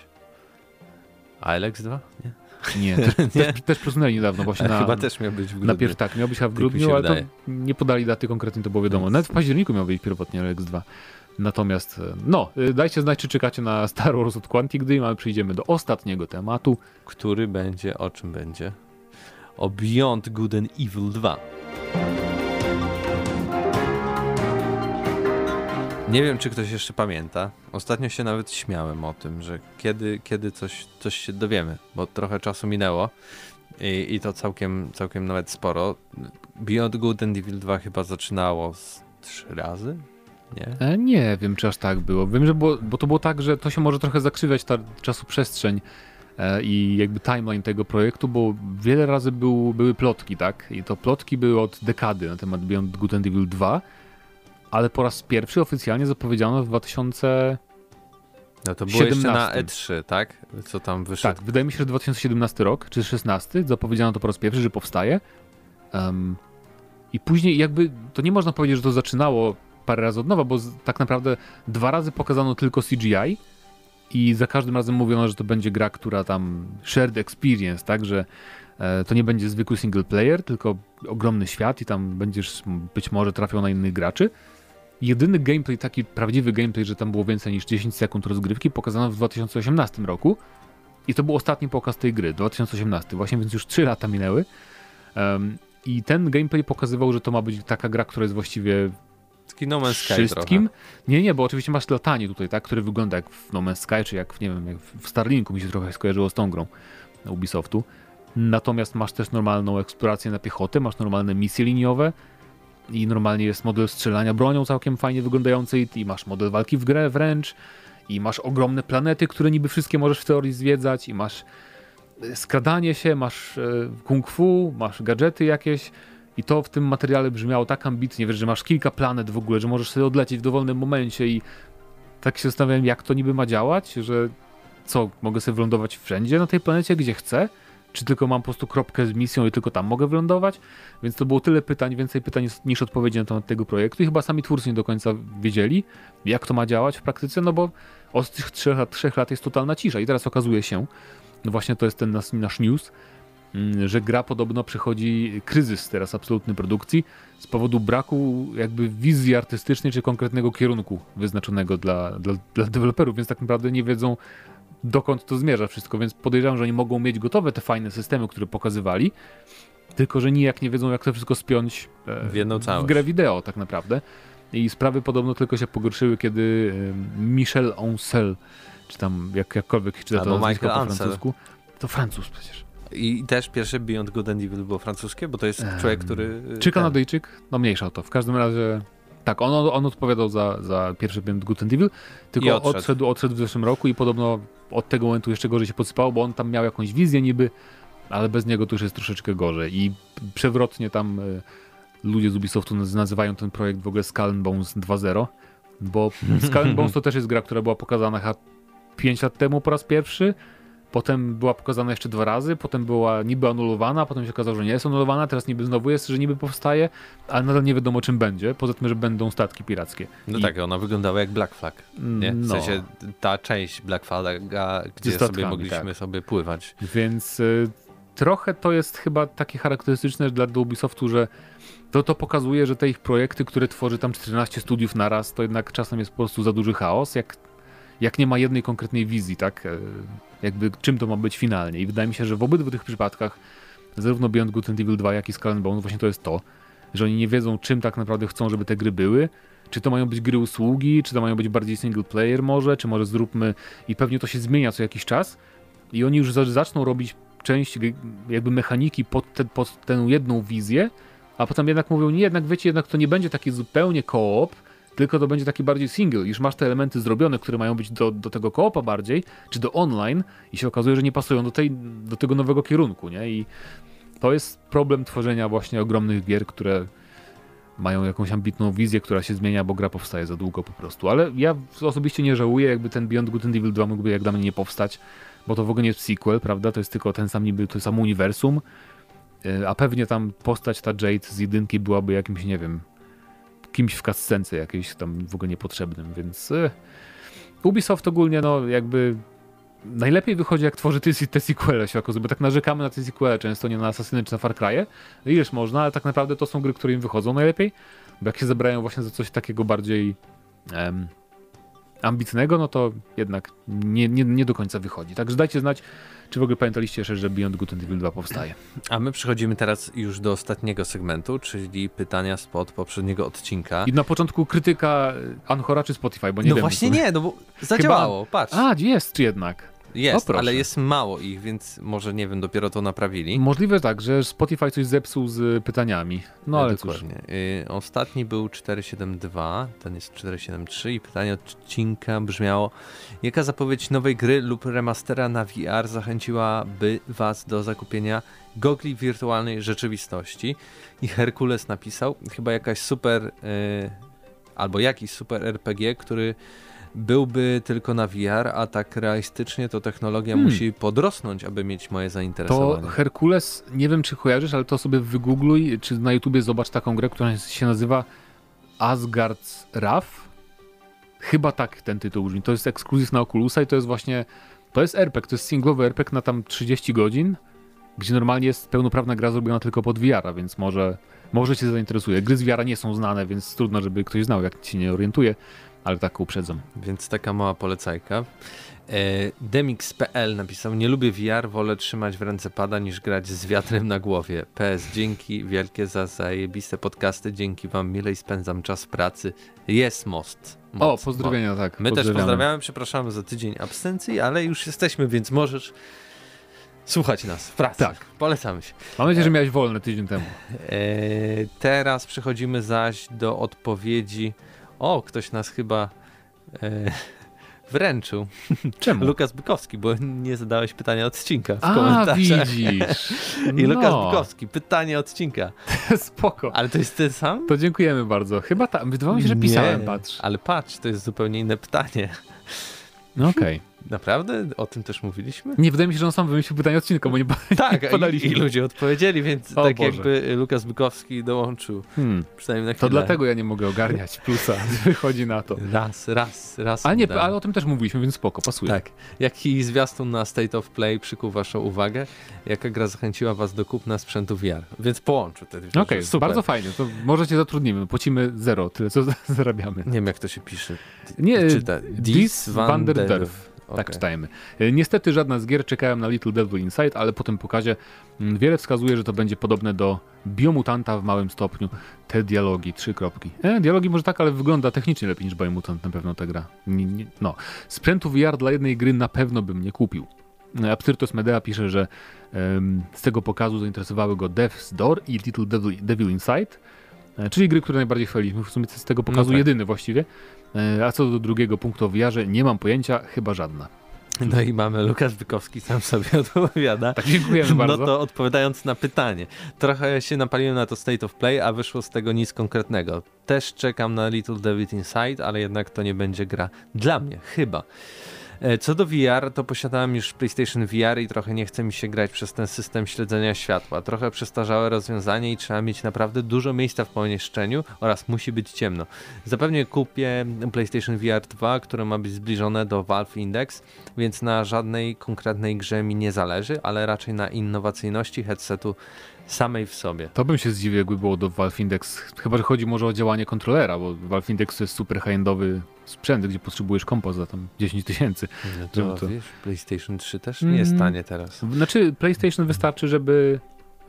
A Alex 2? Nie.
Nie, <laughs> też, też, też przesunęli niedawno właśnie na,
Chyba też miał być w grudniu.
na pierw, tak, miał być w
Tak
grudniu, ale to nie podali daty konkretnie, to było wiadomo. Nawet w październiku miał być pierwotnie RX2. Natomiast, e, no, e, dajcie znać, czy czekacie na Star Wars od Quantic Dream, ale przejdziemy do ostatniego tematu.
Który będzie, o czym będzie? O Beyond Good and Evil 2. Nie wiem, czy ktoś jeszcze pamięta. Ostatnio się nawet śmiałem o tym, że kiedy, kiedy coś, coś się dowiemy, bo trochę czasu minęło i, i to całkiem, całkiem nawet sporo. Beyond Good and Evil 2 chyba zaczynało z trzy razy, nie?
E, nie wiem, czy aż tak było. Wiem, że było, bo to było tak, że to się może trochę zakrzywiać ta czasoprzestrzeń, e, i jakby timeline tego projektu, bo wiele razy był, były plotki, tak? I to plotki były od dekady na temat Beyond Good and Evil 2, ale po raz pierwszy oficjalnie zapowiedziano w 2000
No to było jeszcze na
17.
E3, tak? Co tam wyszedł?
Tak, wydaje mi się, że 2017 rok, czy 16, zapowiedziano to po raz pierwszy, że powstaje. Em, I później jakby, to nie można powiedzieć, że to zaczynało parę razy od nowa, bo tak naprawdę dwa razy pokazano tylko CGI i za każdym razem mówiono, że to będzie gra, która tam shared experience, tak, że e, to nie będzie zwykły single player, tylko ogromny świat i tam będziesz być może trafiał na innych graczy. Jedyny gameplay, taki prawdziwy gameplay, że tam było więcej niż 10 sekund rozgrywki, pokazano w 2018 roku. I to był ostatni pokaz tej gry, 2018, właśnie więc już 3 lata minęły. Em, I ten gameplay pokazywał, że to ma być taka gra, która jest właściwie
Taki No Man's Sky
wszystkim.
trochę.
Nie, nie, bo oczywiście masz latanie tutaj, tak, które wygląda jak w No Man's Sky, czy jak, w, nie wiem, jak w Starlinku mi się trochę skojarzyło z tą grą Ubisoftu. Natomiast masz też normalną eksplorację na piechotę, masz normalne misje liniowe i normalnie jest model strzelania bronią całkiem fajnie wyglądający i- masz model walki w grę wręcz i masz ogromne planety, które niby wszystkie możesz w teorii zwiedzać i masz e, skradanie się, masz e, kung fu, masz gadżety jakieś i to w tym materiale brzmiało tak ambitnie, wiesz, że masz kilka planet w ogóle, że możesz sobie odlecieć w dowolnym momencie i tak się zastanawiałem, jak to niby ma działać, że co, mogę sobie wylądować wszędzie na tej planecie, gdzie chcę? Czy tylko mam po prostu kropkę z misją i tylko tam mogę wylądować? Więc to było tyle pytań, więcej pytań niż odpowiedzi na temat tego projektu i chyba sami twórcy nie do końca wiedzieli, jak to ma działać w praktyce, no bo od tych trzech lat, trzech lat jest totalna cisza i teraz okazuje się, no właśnie to jest ten nasz, nasz news, mm, że gra podobno przechodzi kryzys teraz absolutny produkcji z powodu braku jakby wizji artystycznej czy konkretnego kierunku wyznaczonego dla, dla, dla deweloperów, więc tak naprawdę nie wiedzą dokąd to zmierza wszystko, więc podejrzewam, że oni mogą mieć gotowe te fajne systemy, które pokazywali, tylko że nijak nie wiedzą jak to wszystko spiąć e,
W jedną całość.
w grę wideo tak naprawdę. I sprawy podobno tylko się pogorszyły, kiedy e, Michel Ancel, czy tam jak, jakkolwiek czyta to nazwisko po
Ancel.
francusku, to Francuz przecież.
I też pierwsze Beyond Good and Evil było francuskie, bo to jest
Em,
człowiek, który...
Czy Kanadyjczyk? No mniejsza o to. W każdym razie tak, on, on odpowiadał za, za pierwszy Beyond Good Evil, tylko
odszedł.
odszedł, odszedł w zeszłym roku i podobno od tego momentu jeszcze gorzej się podsypało, bo on tam miał jakąś wizję niby, ale bez niego to już jest troszeczkę gorzej i przewrotnie tam y, ludzie z Ubisoftu naz- nazywają ten projekt w ogóle Skull Bones 2.0, bo Skull <laughs> Bones to też jest gra, która była pokazana chyba 5 lat temu po raz pierwszy, Potem była pokazana jeszcze dwa razy, potem była niby anulowana, potem się okazało, że nie jest anulowana, teraz niby znowu jest, że niby powstaje, ale nadal nie wiadomo czym będzie, poza tym, że będą statki pirackie.
No
I-
tak, ona wyglądała jak Black Flag, nie? W
No.
sensie ta część Black Flaga, gdzie
statkami,
sobie mogliśmy
tak.
sobie pływać.
Więc y, trochę to jest chyba takie charakterystyczne dla Ubisoftu, że to, to pokazuje, że te ich projekty, które tworzy tam 14 studiów naraz, to jednak czasem jest po prostu za duży chaos, jak, jak nie ma jednej konkretnej wizji, tak? Y, Jakby czym to ma być finalnie. I wydaje mi się, że w obydwu tych przypadkach, zarówno Beyond Good and Evil 2, jak i Skull and Bones, właśnie to jest to, że oni nie wiedzą, czym tak naprawdę chcą, żeby te gry były. Czy to mają być gry usługi, czy to mają być bardziej single player może, czy może zróbmy i pewnie to się zmienia co jakiś czas i oni już za- zaczną robić część jakby mechaniki pod, te, pod tę jedną wizję, a potem jednak mówią, nie, jednak wiecie, jednak to nie będzie taki zupełnie koop, tylko to będzie taki bardziej single. Już masz te elementy zrobione, które mają być do, do tego koopa bardziej, czy do online i się okazuje, że nie pasują do, tej, do tego nowego kierunku, nie? I to jest problem tworzenia właśnie ogromnych gier, które mają jakąś ambitną wizję, która się zmienia, bo gra powstaje za długo po prostu. Ale ja osobiście nie żałuję, jakby ten Beyond Good and Evil 2 mógłby jak dla mnie nie powstać, bo to w ogóle nie jest sequel, prawda? To jest tylko ten sam niby, to samo uniwersum, Yy, a pewnie tam postać ta Jade z jedynki byłaby jakimś, nie wiem, kimś w cutscence jakiejś tam w ogóle niepotrzebnym, więc yy, Ubisoft ogólnie, no jakby najlepiej wychodzi jak tworzy te, te sequele okazuje, bo tak narzekamy na te sequele często, nie na Assassiny czy na Far Cry'e, ileż można, ale tak naprawdę to są gry, które im wychodzą najlepiej, bo jak się zebrają właśnie za coś takiego bardziej em, ambitnego, no to jednak nie, nie, nie do końca wychodzi. Także dajcie znać, czy w ogóle pamiętaliście jeszcze, że Beyond Good and Evil 2 powstaje.
A my przechodzimy teraz już do ostatniego segmentu, czyli pytania spod poprzedniego odcinka.
I na początku krytyka Anchora czy Spotify, bo nie
no
wiem.
właśnie
w sumie.
nie, no bo zadziałało, patrz.
A, jest jednak.
Jest,
proszę.
ale jest mało ich, więc może, nie wiem, dopiero to naprawili.
Możliwe tak, że Spotify coś zepsuł z pytaniami. No ale cóż.
Dokładnie. Y, ostatni był 472, ten jest 473 i pytanie odcinka brzmiało Jaka zapowiedź nowej gry lub remastera na VR zachęciłaby Was do zakupienia gogli wirtualnej rzeczywistości? I Herkules napisał, chyba jakaś super, y, albo jakiś super RPG, który byłby tylko na VR, a tak realistycznie to technologia
Hmm.
musi podrosnąć, aby mieć moje
To
zainteresowanie.
Herkules, nie wiem czy kojarzysz, ale to sobie wygoogluj, czy na YouTubie zobacz taką grę, która się nazywa Asgard's Wrath. Chyba tak ten tytuł brzmi. To jest ekskluzyw na Oculusa i to jest właśnie, to jest RPG, to jest singlowy RPG na tam 30 godzin, gdzie normalnie jest pełnoprawna gra zrobiona tylko pod VR-a, więc może, może cię zainteresuje. Gry z VR-a nie są znane, więc trudno, żeby ktoś znał, jak ci nie orientuje, ale tak uprzedzam.
Więc taka mała polecajka. E, Demix.pl napisał, nie lubię VR, wolę trzymać w ręce pada niż grać z wiatrem na głowie. PS, dzięki wielkie za zajebiste podcasty, dzięki wam milej spędzam czas pracy. Jest most.
O, pozdrowienia, tak.
My też
pozdrawiamy.
przepraszamy za tydzień absencji, ale już jesteśmy, więc możesz słuchać nas w pracy.
Tak.
Polecamy się.
Mam nadzieję, że miałeś wolne tydzień temu.
E, teraz przechodzimy zaś do odpowiedzi. O, ktoś nas chyba e, wręczył.
Czemu?
Lukas Bykowski, bo nie zadałeś pytania odcinka w
A,
komentarzach.
widzisz. <laughs>
I Lukas
No.
Bykowski, pytanie odcinka. <laughs>
Spoko.
Ale to jest ten sam?
To dziękujemy bardzo. Chyba tak. Wydawało mi się, że pisałem,
Nie,
patrz.
Ale patrz, to jest zupełnie inne pytanie.
No okej.
Naprawdę? O tym też mówiliśmy?
Nie, wydaje mi się, że on sam wymyślił pytanie odcinka, bo nie... <laughs>
Tak, i,
podaliśmy.
i ludzie odpowiedzieli, więc
O
tak
Boże.
jakby Lukas Bykowski dołączył.
Hmm.
Przynajmniej na
To
chwilę.
dlatego ja nie mogę ogarniać plusa. <laughs> Wychodzi na to.
Raz, raz, raz.
Ale nie,
dałem.
ale o tym też mówiliśmy, więc spoko, pasuje.
Tak. Jaki zwiastun na State of Play przykuł waszą uwagę? Jaka gra zachęciła was do kupna sprzętu VR? Więc połączył te dwie
Okej,
rzeczy. Super.
bardzo fajnie. To może cię zatrudnimy. Płacimy zero, tyle co <laughs> zarabiamy.
Nie wiem jak to się pisze.
Nie,
Czyta.
Dis van der Derf. Tak
Okej.
czytajmy. E, Niestety żadna z gier czekałem na Little Devil Inside, ale po tym pokazie mm, wiele wskazuje, że to będzie podobne do Biomutanta w małym stopniu. Te dialogi, trzy kropki. E, dialogi może tak, ale wygląda technicznie lepiej niż Biomutant na pewno ta gra. Nie, nie, no. Sprzętu VR dla jednej gry na pewno bym nie kupił. E, Absyrtos Medea pisze, że em, z tego pokazu zainteresowały go Death's Door i Little Devil, Devil Inside, czyli gry, które najbardziej chwaliliśmy. W sumie z tego pokazu
tak.
jedyny właściwie. E, A co do drugiego punktu o VR-ze, nie mam pojęcia, chyba żadna.
No i mamy Lukasz Bykowski sam sobie <laughs> odpowiada.
Tak, dziękujemy
No
bardzo.
to odpowiadając na pytanie. Trochę się napaliłem na to State of Play, a wyszło z tego nic konkretnego. Też czekam na Little David Inside, ale jednak to nie będzie gra dla mnie, chyba. E, Co do VR, to posiadałem już PlayStation VR i trochę nie chce mi się grać przez ten system śledzenia światła. Trochę przestarzałe rozwiązanie i trzeba mieć naprawdę dużo miejsca w pomieszczeniu oraz musi być ciemno. Zapewne kupię PlayStation VR 2, które ma być zbliżone do Valve Index, więc na żadnej konkretnej grze mi nie zależy, ale raczej na innowacyjności headsetu samej w sobie.
To bym się zdziwił, jakby było do Valve Index. Chyba, że chodzi może o działanie kontrolera, bo Valve Index to jest super high-endowy sprzęt, gdzie potrzebujesz kompa za tam 10 tysięcy.
No to,
to-
wiesz, PlayStation 3 też nie jest
Mm.
tanie teraz.
Znaczy, PlayStation wystarczy, żeby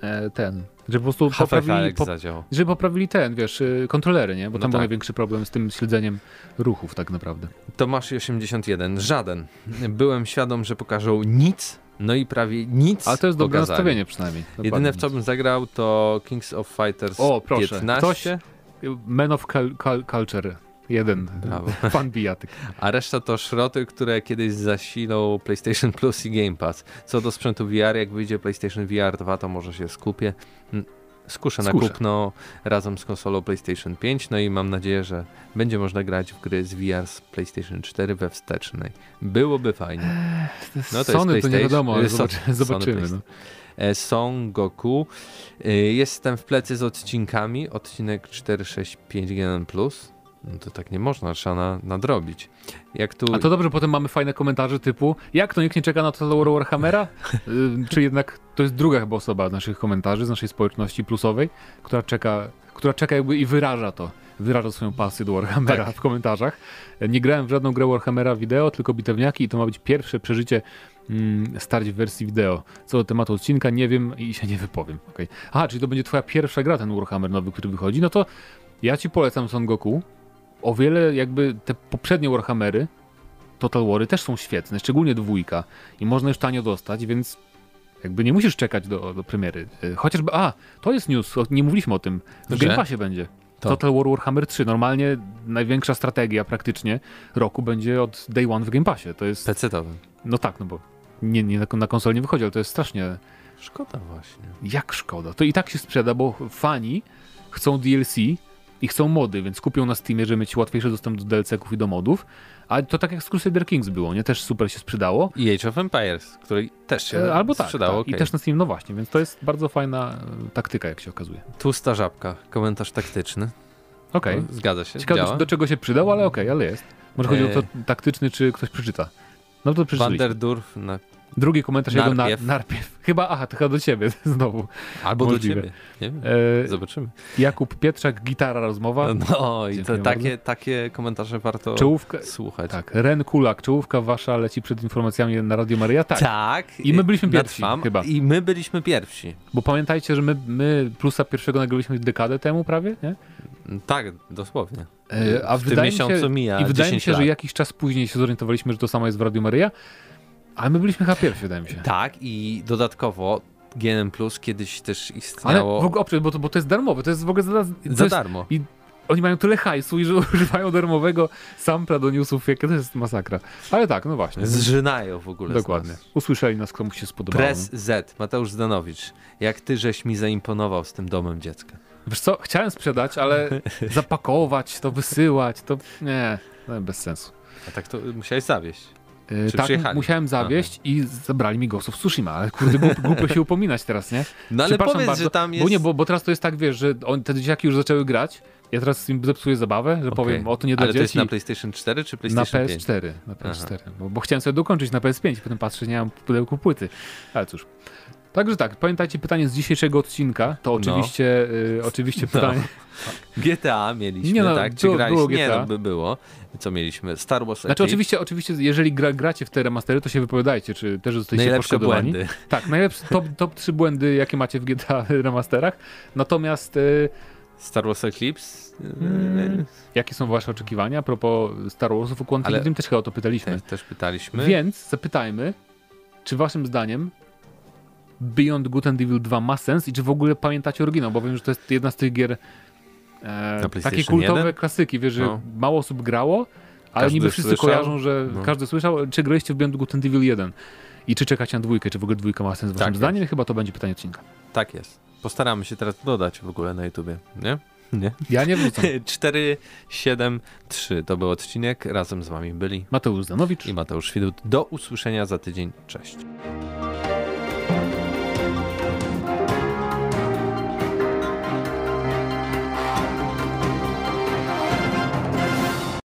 e, ten, żeby po prostu poprawili, po, żeby poprawili ten, wiesz, y, kontrolery, nie? Bo
No
tam był
tak.
największy problem z tym śledzeniem ruchów tak naprawdę.
Tomasz 81, żaden. Byłem świadom, że pokażą nic, no i prawie nic
Ale to jest dobre
pokazali.
nastawienie przynajmniej.
Jedyne w co bym zagrał to Kings of Fighters
O, proszę.
15,
Men of Cul- Cul- Culture. Jeden.
Brawo. <laughs>
Fan bijatyk.
a reszta to szroty, które kiedyś zasilą PlayStation Plus i Game Pass. Co do sprzętu VR, jak wyjdzie PlayStation VR 2, to może się skupię. Mm, Skuszę na
Skuszę.
kupno razem z konsolą PlayStation 5, no i mam nadzieję, że będzie można grać w gry z VR z PlayStation 4 we wstecznej. Byłoby fajnie. No to jest
Sony to nie wiadomo, ale
Sony-
zobaczy,
Sony
zobaczymy. No.
E, Son Goku. E, Jestem w plecy z odcinkami. Odcinek 465 GN+. No to tak nie można, trzeba na, nadrobić. Jak tu...
A to dobrze, potem mamy fajne komentarze typu jak to nikt nie czeka na to Warhammera? <laughs> Y, Czy jednak to jest druga chyba osoba z naszych komentarzy, z naszej społeczności plusowej, która czeka, która czeka jakby i wyraża to. Wyraża swoją pasję do Warhammera
Tak.
w komentarzach. Nie grałem w żadną grę Warhammera wideo, tylko bitewniaki i to ma być pierwsze przeżycie mm, starć w wersji wideo. Co do tematu odcinka nie wiem i się nie wypowiem. Okay. Aha, czyli to będzie twoja pierwsza gra, ten Warhammer nowy, który wychodzi. No to ja ci polecam Son Goku. O wiele jakby te poprzednie Warhammery Total Wary też są świetne, szczególnie dwójka i można już tanio dostać, więc jakby nie musisz czekać do, do premiery. Y, Chociażby, a, to jest news, nie mówiliśmy o tym, w? Game Passie będzie.
To.
Total War Warhammer 3, normalnie największa strategia praktycznie roku będzie od day one w Game Passie. To jest,
PC-towym.
no tak, no bo nie, nie na, na konsolę nie wychodzi, ale to jest strasznie,
Szkoda właśnie.
jak szkoda. To i tak się sprzeda, bo fani chcą DLC i chcą mody, więc kupią na Steamie, żeby mieć łatwiejszy dostęp do DLC-ków i do modów. A to tak jak z Crusader Kings było, nie? Też super się sprzedało.
I Age of Empires, który też się
E, Albo tak,
sprzedało.
tak. i
okej.
też na Steam, no właśnie, więc to jest bardzo fajna e, taktyka, jak się okazuje.
Tłusta żabka, komentarz taktyczny.
Okej.
No, Zgadza się,
Ciekawe,
działa.
do, czego się przydał, ale okej, ale jest. Może chodzi o to
E.
taktyczny, czy ktoś przeczyta. No to przeczytaliśmy.
Vanderdurf na...
Drugi komentarz jego
Narpiew.
na, narpiew. Chyba, aha, to chyba do ciebie <laughs> znowu.
Albo
Możliwe.
do ciebie. Nie wiem.
E,
Zobaczymy.
Jakub Pietrzak, gitara, rozmowa.
No i to, takie, takie komentarze warto
Czołówka,
słuchać.
tak, Ren Kulak, czołówka wasza leci przed informacjami na Radio Maria. Tak,
Tak.
I my byliśmy pierwsi, chyba.
I my byliśmy pierwsi.
bo pamiętajcie, że my, my plusa pierwszego nagraliśmy dekadę temu prawie, nie?
Tak, dosłownie.
E, A
w tym miesiącu
się,
mija
I wydaje mi
10
się, że
lat.
jakiś czas później się zorientowaliśmy, że to samo jest w Radio Maria, ale my byliśmy chyba pierwsi, wydaje mi się.
Tak i dodatkowo GNM Plus kiedyś też
Ale
istniało
w ogóle, bo, to, bo to jest darmowe, to jest w ogóle za,
za darmo.
I oni mają tyle hajsu i że <laughs> używają darmowego sampla do newsów, jakie to jest masakra. Ale tak, no właśnie.
Zżynają w ogóle.
Dokładnie. Usłyszeli nas, komuś się spodobało.
Press Z, Mateusz Zdanowicz. Jak ty żeś mi zaimponował z tym domem dziecka.
Wiesz co, chciałem sprzedać, ale <laughs> zapakować, to wysyłać, to nie, no, bez sensu.
A tak to musiałeś zawieść. Czy
tak,
przyjechali?
musiałem zawieść i zabrali mi Ghost of Tsushima, ale kurde, głup, głupio się upominać teraz, nie?
No ale powiedz,
bardzo,
że tam jest...
Bo nie, bo, bo teraz to jest tak, wiesz, że on, te dzieciaki już zaczęły grać, ja teraz im zepsuję zabawę, że
Okej.
powiem, o to nie dla
Ale to jest
dzieci.
na PlayStation 4 czy
Na
PlayStation 5?
PS4, na PS4, bo, bo chciałem sobie dokończyć na PS5, potem patrzę, nie mam w pudełku płyty, ale cóż. Także tak, pamiętajcie pytanie z dzisiejszego odcinka, to
No.
oczywiście, y, oczywiście <laughs>
No.
pytanie,
GTA mieliśmy,
Nie no,
tak? Czy
było- było
Nie,
GTA.
no by było. Co mieliśmy? Star Wars
znaczy
Eclipse.
oczywiście, oczywiście jeżeli gra, gracie w te remastery, to się wypowiadajcie, czy też zostaliście
Najlepsze
poszkodowani.
błędy.
Tak, najlepsze, top, top 3 błędy, jakie macie w GTA <laughs> remasterach, natomiast y,
Star Wars Eclipse?
Mm. jakie są wasze oczekiwania a propos Star Warsów, o Quantum
Ale-
też chyba o to pytaliśmy.
Też, też pytaliśmy.
Więc zapytajmy, czy waszym zdaniem Beyond Good and Evil 2 ma sens i czy w ogóle pamiętacie oryginał, bo wiem, że to jest jedna z tych gier e, takie kultowe
1?
klasyki, wiesz, że
No.
mało osób grało, ale
Każdy
niby wszyscy
słyszał?
kojarzą, że
No.
każdy słyszał, czy graliście w Beyond Good and Evil 1 i czy czekacie na dwójkę, czy w ogóle dwójka ma sens waszym
Tak
zdaniem? Chyba to będzie pytanie odcinka.
Tak jest. Postaramy się teraz dodać w ogóle na YouTubie, nie? <laughs> Nie?
Ja nie wrzucam.
4, 7, 3 to był odcinek. Razem z wami byli
Mateusz Zanowicz.
i Mateusz Widut. Do usłyszenia za tydzień. Cześć.